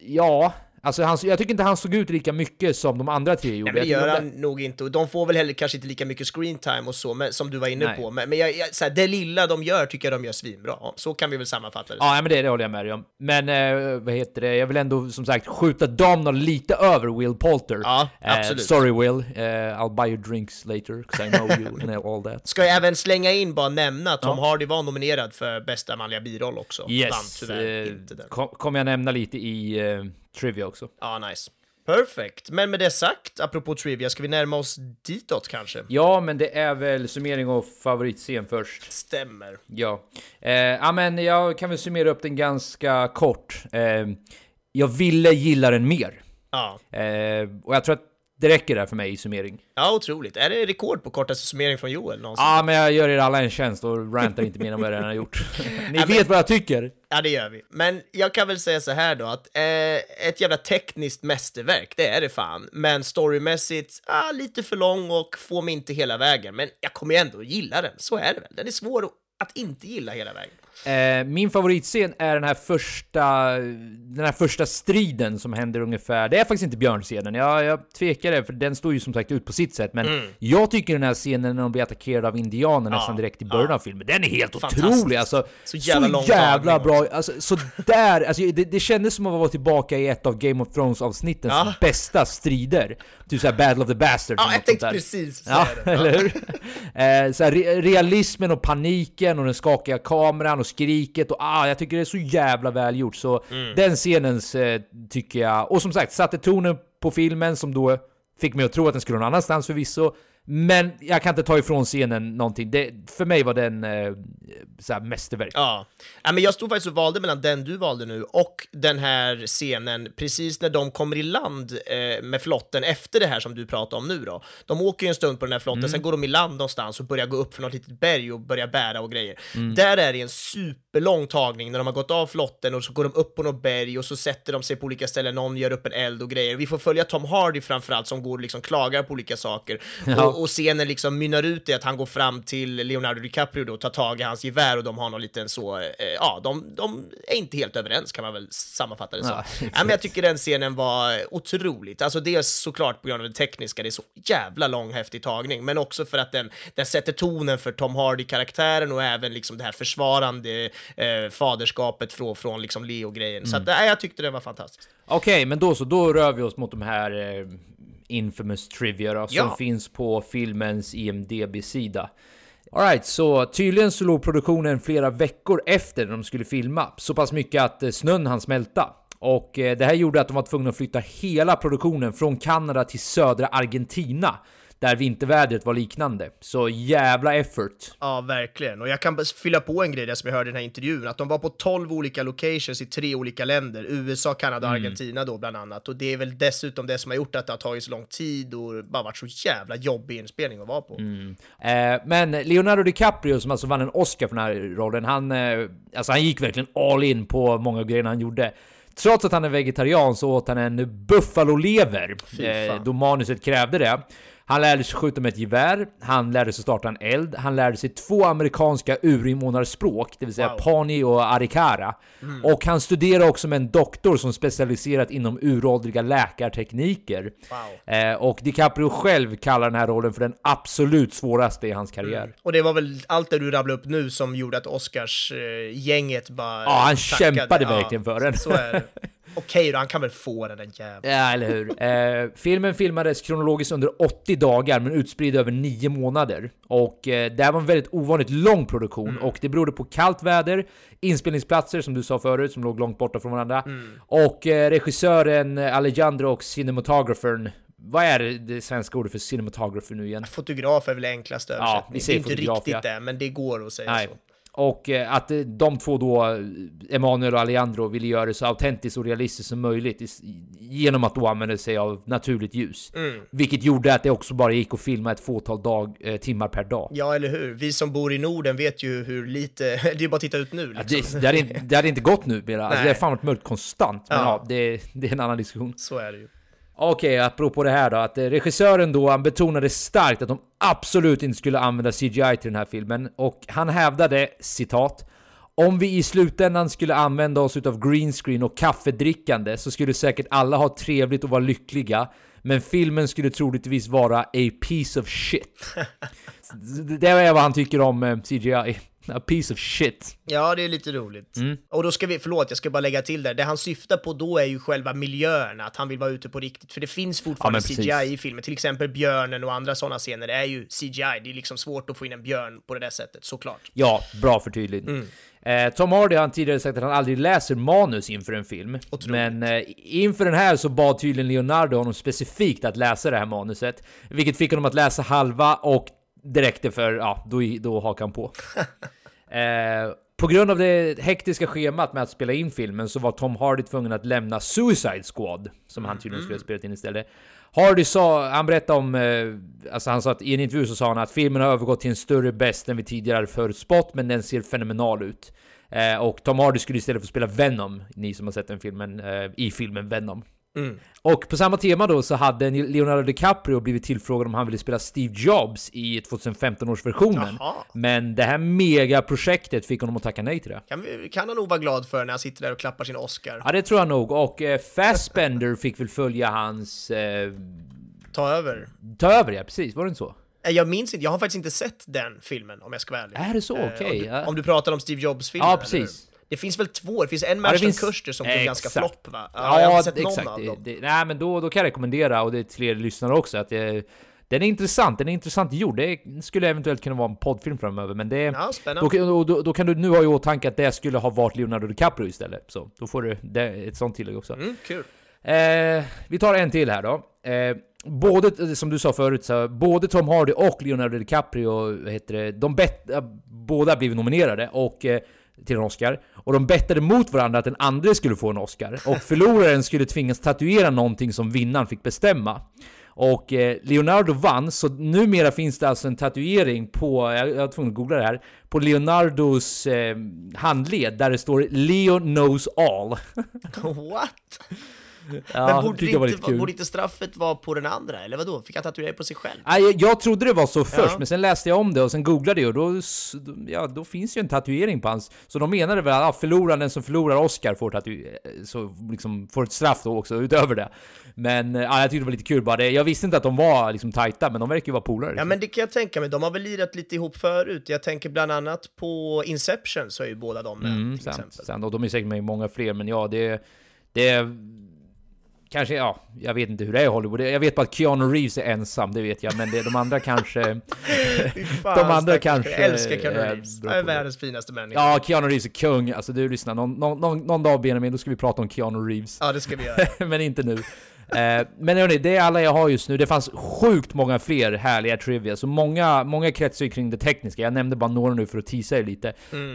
Speaker 1: ja, Alltså han, jag tycker inte han såg ut lika mycket som de andra tre gjorde.
Speaker 5: Nej, men det gör han nog inte, och de får väl heller kanske inte lika mycket screen time och så, men, som du var inne
Speaker 1: Nej.
Speaker 5: på. Men, men jag, jag, så här, det lilla de gör tycker jag de gör svinbra. Så kan vi väl sammanfatta det.
Speaker 1: Ja, men det, det håller jag med dig om. Men eh, vad heter det? Jag vill ändå som sagt skjuta damerna lite över Will Poulter.
Speaker 5: Ja,
Speaker 1: Eh,
Speaker 5: absolut.
Speaker 1: sorry Will, eh, I'll buy you drinks later, 'cause I know you and all that.
Speaker 5: Ska jag även slänga in, bara nämna, att Tom Hardy var nominerad för bästa manliga biroll också. Vann
Speaker 1: Yes,
Speaker 5: tyvärr
Speaker 1: eh,
Speaker 5: inte den.
Speaker 1: kom, kommer jag nämna lite i eh, Trivia också.
Speaker 5: Ja, nice. Perfect. Men med det sagt, apropå Trivia, ska vi närma oss ditåt kanske?
Speaker 1: Ja, men det är väl summering och favoritscen först.
Speaker 5: Stämmer.
Speaker 1: Ja. Eh, ja, men jag kan väl summera upp den ganska kort. Eh, jag ville gilla den mer.
Speaker 5: Ja.
Speaker 1: Eh, och jag tror att det räcker där för mig i summering.
Speaker 5: ja, otroligt. Är det rekord på kortaste summering från Joel någonsin?
Speaker 1: Ja, men jag gör er alla en tjänst och rantar inte mer än vad jag redan har gjort. Ni
Speaker 5: Ja, men-
Speaker 1: vet vad jag tycker.
Speaker 5: Ja, det gör vi. Men jag kan väl säga så här då, att eh, ett jävla tekniskt mästerverk, det är det fan. Men storymässigt, ah, lite för lång och får mig inte hela vägen. Men jag kommer ju ändå gilla den, så är det väl. Den är svår att inte gilla hela vägen.
Speaker 1: Eh, min favoritscen är den här första, den här första striden som händer ungefär. Det är faktiskt inte björnscenen, jag, jag tvekar det, för den står ju som sagt ut på sitt sätt. Men jag tycker den här scenen när de blir attackerade av indianer nästan direkt i början av filmen, den är helt otrolig! Alltså,
Speaker 5: Så jävla lång
Speaker 1: jävla bra! Alltså, så där, alltså, det, det kändes som att vara tillbaka i ett av Game of Thrones-avsnittens
Speaker 5: Ja.
Speaker 1: bästa strider. Typ såhär Battle of the Bastards
Speaker 5: Ja, jag tänkte precis
Speaker 1: Ja,
Speaker 5: säga det.
Speaker 1: eller hur? eh, så här, re realismen och paniken och den skakiga kameran och skriket och ah, jag tycker det är så jävla väl gjort. Så
Speaker 5: Mm.
Speaker 1: den scenen eh, tycker jag, och som sagt, satte tonen på filmen som då fick mig att tro att den skulle någon annanstans förvisso. Men jag kan inte ta ifrån scenen någonting. Det, för mig var den eh, mästerverk.
Speaker 5: Ja. ja, men jag stod faktiskt och valde mellan den du valde nu och den här scenen precis när de kommer i land eh, med flotten efter det här som du pratar om nu då. De åker ju en stund på den här flotten, sen går de i land någonstans och börjar gå upp för något litet berg och börjar bära och grejer. Där är det en superlång tagning när de har gått av flotten och så går de upp på något berg och så sätter de sig på olika ställen, någon gör upp en eld och grejer. Vi får följa Tom Hardy framförallt som går och liksom klagar på olika saker.
Speaker 1: Ja.
Speaker 5: Och, och scenen liksom mynnar ut i att han går fram till Leonardo DiCaprio då, tar tag i hans gevär och de har någon liten så, eh, ja, de, de är inte helt överens kan man väl sammanfatta det som.
Speaker 1: Ja,
Speaker 5: Ja, men jag tycker den scenen var otroligt, alltså dels såklart på grund av det tekniska, det är så jävla lång häftig tagning, men också för att den, den sätter tonen för Tom Hardy-karaktären och även liksom det här försvarande eh, faderskapet från, från liksom Leo-grejen. Så att, nej, jag tyckte det var fantastiskt.
Speaker 1: Okej, men då så, då rör vi oss mot de här eh, infamous trivia då, som
Speaker 5: Ja.
Speaker 1: finns på filmens IMDB-sida. Alright, så tydligen så låg produktionen flera veckor efter när de skulle filma. Så pass mycket att eh, snön hann smälta. Och eh, det här gjorde att de var tvungna att flytta hela produktionen från Kanada till södra Argentina. Där vintervädret var liknande. Så jävla effort.
Speaker 5: Ja, verkligen. Och jag kan fylla på en grej där som jag hörde i den här intervjun, att de var på 12 olika locations i tre olika länder, USA, Kanada och Argentina då bland annat. Och det är väl dessutom det som har gjort att det har tagit så lång tid och bara varit så jävla jobbig inspelning att vara på.
Speaker 1: Eh, men Leonardo DiCaprio som alltså vann en Oscar för den här rollen, han, eh, alltså han gick verkligen all in på många av grejerna han gjorde. Trots att han är vegetarian så åt han en buffalolever, eh, då manuset krävde det. Han lärde sig skjuta med ett gevär, han lärde sig starta en eld, han lärde sig två amerikanska urinvånarspråk, det vill säga
Speaker 5: Wow.
Speaker 1: Pani och Arikara. Och han studerade också med en doktor som specialiserat inom uråldriga läkartekniker.
Speaker 5: Wow.
Speaker 1: Eh, och DiCaprio själv kallar den här rollen för den absolut svåraste i hans karriär.
Speaker 5: Och det var väl allt det du rabblade upp nu som gjorde att Oscars-gänget bara
Speaker 1: Ja, han
Speaker 5: tackade.
Speaker 1: kämpade verkligen för den.
Speaker 5: Så är det. Okej då, han kan väl få den, den jäveln.
Speaker 1: Ja, eller hur? Eh, filmen filmades kronologiskt under 80 dagar, men utspridd över 9 månader. Och eh, det här var en väldigt ovanligt lång produktion, och det berodde på kallt väder, inspelningsplatser som du sa förut, som låg långt borta från varandra, och eh, regissören Alejandro och cinematographern vad är det, svenska ordet för cinematographer nu igen?
Speaker 5: Fotograf är väl enklast översättning.
Speaker 1: vi säger
Speaker 5: det är inte riktigt
Speaker 1: ja.
Speaker 5: det, men det går att säga
Speaker 1: Nej.
Speaker 5: så.
Speaker 1: Och eh, att eh, de två då, eh, Emanuel och Alejandro, ville göra det så autentiskt och realistiskt som möjligt genom att då använda sig av naturligt ljus.
Speaker 5: Mm.
Speaker 1: Vilket gjorde att det också bara gick att filma ett fåtal dag, timmar per dag.
Speaker 5: Ja, eller hur? Vi som bor i Norden vet ju hur lite, det är bara att titta ut nu
Speaker 1: Ja,
Speaker 5: liksom.
Speaker 1: det, det, hade inte, det hade inte gått nu mera. Alltså, det har fan varit mörkt konstant. Men
Speaker 5: Ja.
Speaker 1: ja, det, det är en annan diskussion.
Speaker 5: Så är det ju.
Speaker 1: Okej, apropå det här då, att eh, regissören då, han betonade starkt att de absolut inte skulle använda CGI till den här filmen, och han hävdade, citat, om vi i slutändan skulle använda oss utav greenscreen och kaffedrickande så skulle säkert alla ha trevligt och vara lyckliga. Men filmen skulle troligtvis vara a piece of shit. det är vad han tycker om eh, CGI. A piece of shit.
Speaker 5: Ja, det är lite roligt.
Speaker 1: Mm.
Speaker 5: Och då ska vi, förlåt, jag ska bara lägga till där. Det han syftar på då är ju själva miljön, att han vill vara ute på riktigt. För det finns fortfarande
Speaker 1: Ja.
Speaker 5: CGI i filmen. Till exempel björnen och andra sådana scener är ju CGI. Det är liksom svårt att få in en björn på det där sättet, såklart.
Speaker 1: Ja, bra förtydligt. Eh, Tom Hardy har tidigare sagt att han aldrig läser manus inför en film. Men eh, inför den här så bad tydligen Leonardo honom specifikt att läsa det här manuset. Vilket fick honom att läsa halva och det räckte för, ja, då, då hakade han på. eh, på grund av det hektiska schemat med att spela in filmen så var Tom Hardy tvungen att lämna Suicide Squad, som han tydligen skulle ha spelat in istället. Hardy sa, han berättade om, eh, alltså han sa att i en intervju så sa han att filmen har övergått till en större bäst än vi tidigare hade förutspått, men den ser fenomenal ut. Eh, och Tom Hardy skulle istället få spela Venom, ni som har sett den filmen, eh, i filmen Venom. Och på samma tema då så hade Leonardo DiCaprio blivit tillfrågad om han ville spela Steve Jobs i 2015 års versionen.
Speaker 5: Jaha.
Speaker 1: Men det här megaprojektet fick honom att tacka nej till det.
Speaker 5: Kan, kan han nog vara glad för när han sitter där och klappar sin Oscar.
Speaker 1: Ja, det tror jag nog. Och eh, Fassbender fick väl följa hans... Eh,
Speaker 5: Ta över.
Speaker 1: ta över, ja precis. Var det inte så?
Speaker 5: Eh, Jag minns inte, jag har faktiskt inte sett den filmen om jag ska vara ärlig.
Speaker 1: Är det så?
Speaker 5: Eh,
Speaker 1: Okej.
Speaker 5: om, du,
Speaker 1: ja.
Speaker 5: om du pratar om Steve Jobs-filmen.
Speaker 1: Ja, precis.
Speaker 5: Det finns väl två? Det finns en med
Speaker 1: Ja, det finns-
Speaker 5: Kutcher som blev ganska
Speaker 1: Exakt.
Speaker 5: flopp va?
Speaker 1: Ja,
Speaker 5: jag har inte sett någon
Speaker 1: exakt.
Speaker 5: av
Speaker 1: Det,
Speaker 5: dem.
Speaker 1: det, nej, men då, då kan jag rekommendera, och det är till er lyssnare också, att det, den är intressant. Den är intressant gjord. Det skulle eventuellt kunna vara en poddfilm framöver, men det...
Speaker 5: Ja, spännande.
Speaker 1: Då, då, då kan du nu ha i åtanke att det skulle ha varit Leonardo DiCaprio istället. Så då får du det, ett sånt tillägg också.
Speaker 5: Mm, kul.
Speaker 1: Eh, vi tar en till här då. Eh, både, som du sa förut, så, både Tom Hardy och Leonardo DiCaprio, heter det, de bet, båda blev nominerade och, eh, till en Oscar. Och de bettade mot varandra att den andra skulle få en Oscar. Och förloraren skulle tvingas tatuera någonting som vinnaren fick bestämma. Och eh, Leonardo vann, så numera finns det alltså en tatuering på, jag, jag var tvungen att googla det här, på Leonardos eh, handled där det står Leo knows all.
Speaker 5: What?
Speaker 1: Ja,
Speaker 5: Men borde, inte, borde inte straffet vara på den andra? Eller vadå? Fick han tatuera på sig själv?
Speaker 1: Nej, jag, jag trodde det var så först,
Speaker 5: Ja.
Speaker 1: men sen läste jag om det och sen googlade jag och då, ja, då finns ju en tatuering på hans. Så de menade väl att ja, förloraren, den som förlorar Oscar, får, tatu så liksom, får ett straff då också utöver det. Men eh, ja, jag tyckte det var lite kul bara. Det, jag visste inte att de var liksom tajta, men de verkar ju vara polare.
Speaker 5: Ja
Speaker 1: Liksom.
Speaker 5: men det kan jag tänka mig, de har väl lirat lite ihop förut. Jag tänker bland annat på Inception så är ju båda de med
Speaker 1: mm,
Speaker 5: till
Speaker 1: sant,
Speaker 5: exempel.
Speaker 1: sant. Och de är säkert med i många fler, men ja, det... det Kanske, ja, jag vet inte hur det är i Hollywood. Jag vet bara att Keanu Reeves är ensam, det vet jag, men det, de andra kanske...
Speaker 5: Fan,
Speaker 1: De andra
Speaker 5: stackars-
Speaker 1: kanske
Speaker 5: Jag älskar Keanu Reeves. Han är världens finaste människa.
Speaker 1: Ja, Keanu Reeves är kung. Alltså du lyssnar, någon, någon, någon, någon dag Benjamin, då ska vi prata om Keanu Reeves.
Speaker 5: Ja, det ska vi göra.
Speaker 1: men inte nu. Eh, men hörni, det är alla jag har just nu. Det fanns sjukt många fler härliga trivia, så många, många kretsar ju kring det tekniska. Jag nämnde bara några nu för att teasa er lite.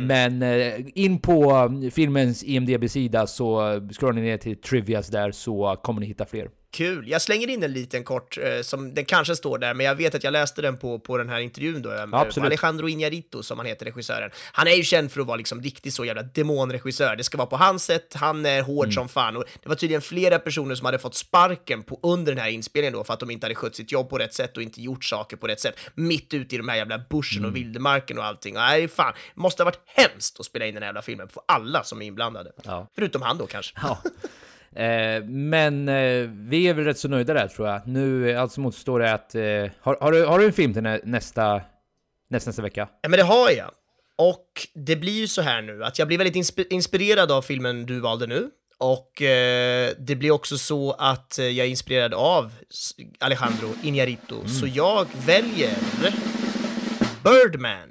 Speaker 1: Men eh, in på eh, filmens IMDB-sida så eh, scrollar ni ner till trivias där så kommer ni hitta fler.
Speaker 5: Kul. Jag slänger in en liten kort, eh, som den kanske står där, men jag vet att jag läste den på, på den här intervjun då. eh,
Speaker 1: absolut.
Speaker 5: Alejandro Iñárritu, som han heter, regissören. Han är ju känd för att vara liksom riktigt så jävla demonregissör. Det ska vara på hans sätt, han är hård
Speaker 1: Mm.
Speaker 5: som fan. Och det var tydligen flera personer som hade fått sparken på, under den här inspelningen då, för att de inte hade skött sitt jobb på rätt sätt och inte gjort saker på rätt sätt. Mitt ute i de här jävla bushen
Speaker 1: Mm.
Speaker 5: och vildmarken och allting. Nej, fan, måste ha varit hemskt att spela in den här jävla filmen för alla som är inblandade.
Speaker 1: Ja.
Speaker 5: Förutom han då kanske.
Speaker 1: Ja. Eh, men eh, vi är väl rätt så nöjda där tror jag. Nu, eh, allt som återstår är att... Eh, har, har, du, har du en film till nä, nästa, nästa, nästa vecka?
Speaker 5: Ja, men det har jag. Och det blir ju så här nu att jag blir väldigt insp- inspirerad av filmen du valde nu. Och eh, det blir också så att jag är inspirerad av Alejandro Iñárritu. Så jag väljer Birdman.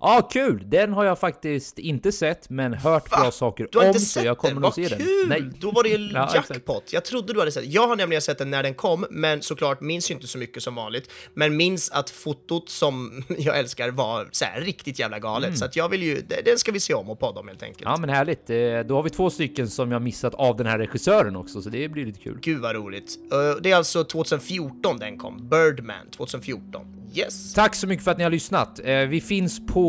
Speaker 1: Ja, kul! Den har jag faktiskt inte sett, men hört bra saker
Speaker 5: Du har
Speaker 1: om,
Speaker 5: inte
Speaker 1: så
Speaker 5: sett
Speaker 1: jag kommer
Speaker 5: den?
Speaker 1: nog se den.
Speaker 5: kul!
Speaker 1: Nej.
Speaker 5: Då var det ju
Speaker 1: Ja,
Speaker 5: jackpot. Jag trodde du hade sett Jag har nämligen sett den när den kom, men såklart minns ju inte så mycket som vanligt. Men minns att fotot som jag älskar var så här riktigt jävla galet. Så att jag vill ju, den ska vi se om och podda om helt enkelt.
Speaker 1: Mm. Ja, men härligt. Eh, Då har vi två stycken som jag missat av den här regissören också, så det blir lite kul.
Speaker 5: Gud vad roligt. Eh, Det är alltså 2014 den kom. Birdman 2014. Yes.
Speaker 1: Tack så mycket för att ni har lyssnat. Eh, Vi finns på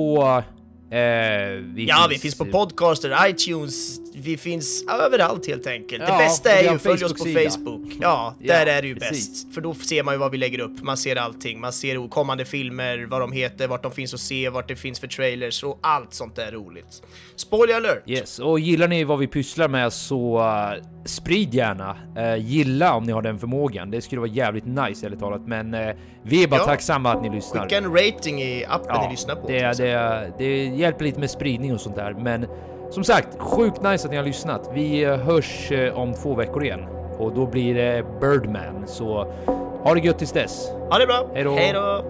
Speaker 1: vi
Speaker 5: ja, vi finns på podcaster, iTunes, vi finns överallt helt enkelt.
Speaker 1: Ja,
Speaker 5: det bästa är ju att följa oss på. Facebook. Ja,
Speaker 1: Ja,
Speaker 5: där är det ju
Speaker 1: precis.
Speaker 5: bäst. För då ser man ju vad vi lägger upp. Man ser allting. Man ser kommande filmer, vad de heter, vart de finns att se, vart det finns för trailers och allt sånt där roligt. Spoiler alert!
Speaker 1: Yes, och gillar ni vad vi pysslar med så uh, sprid gärna. Uh, gilla om ni har den förmågan. Det skulle vara jävligt nice ärligt talat, men uh, vi är bara
Speaker 5: Ja.
Speaker 1: tacksamma att ni lyssnar.
Speaker 5: Skicka en rating i appen ni lyssnar på.
Speaker 1: det, det, det hjälper lite med spridning och sånt där, men som sagt, sjukt nice att ni har lyssnat. Vi eh, hörs eh, om två veckor igen och då blir det Birdman, så ha det gött tills dess.
Speaker 5: Ha det bra!
Speaker 1: Hej då.
Speaker 5: Hej då!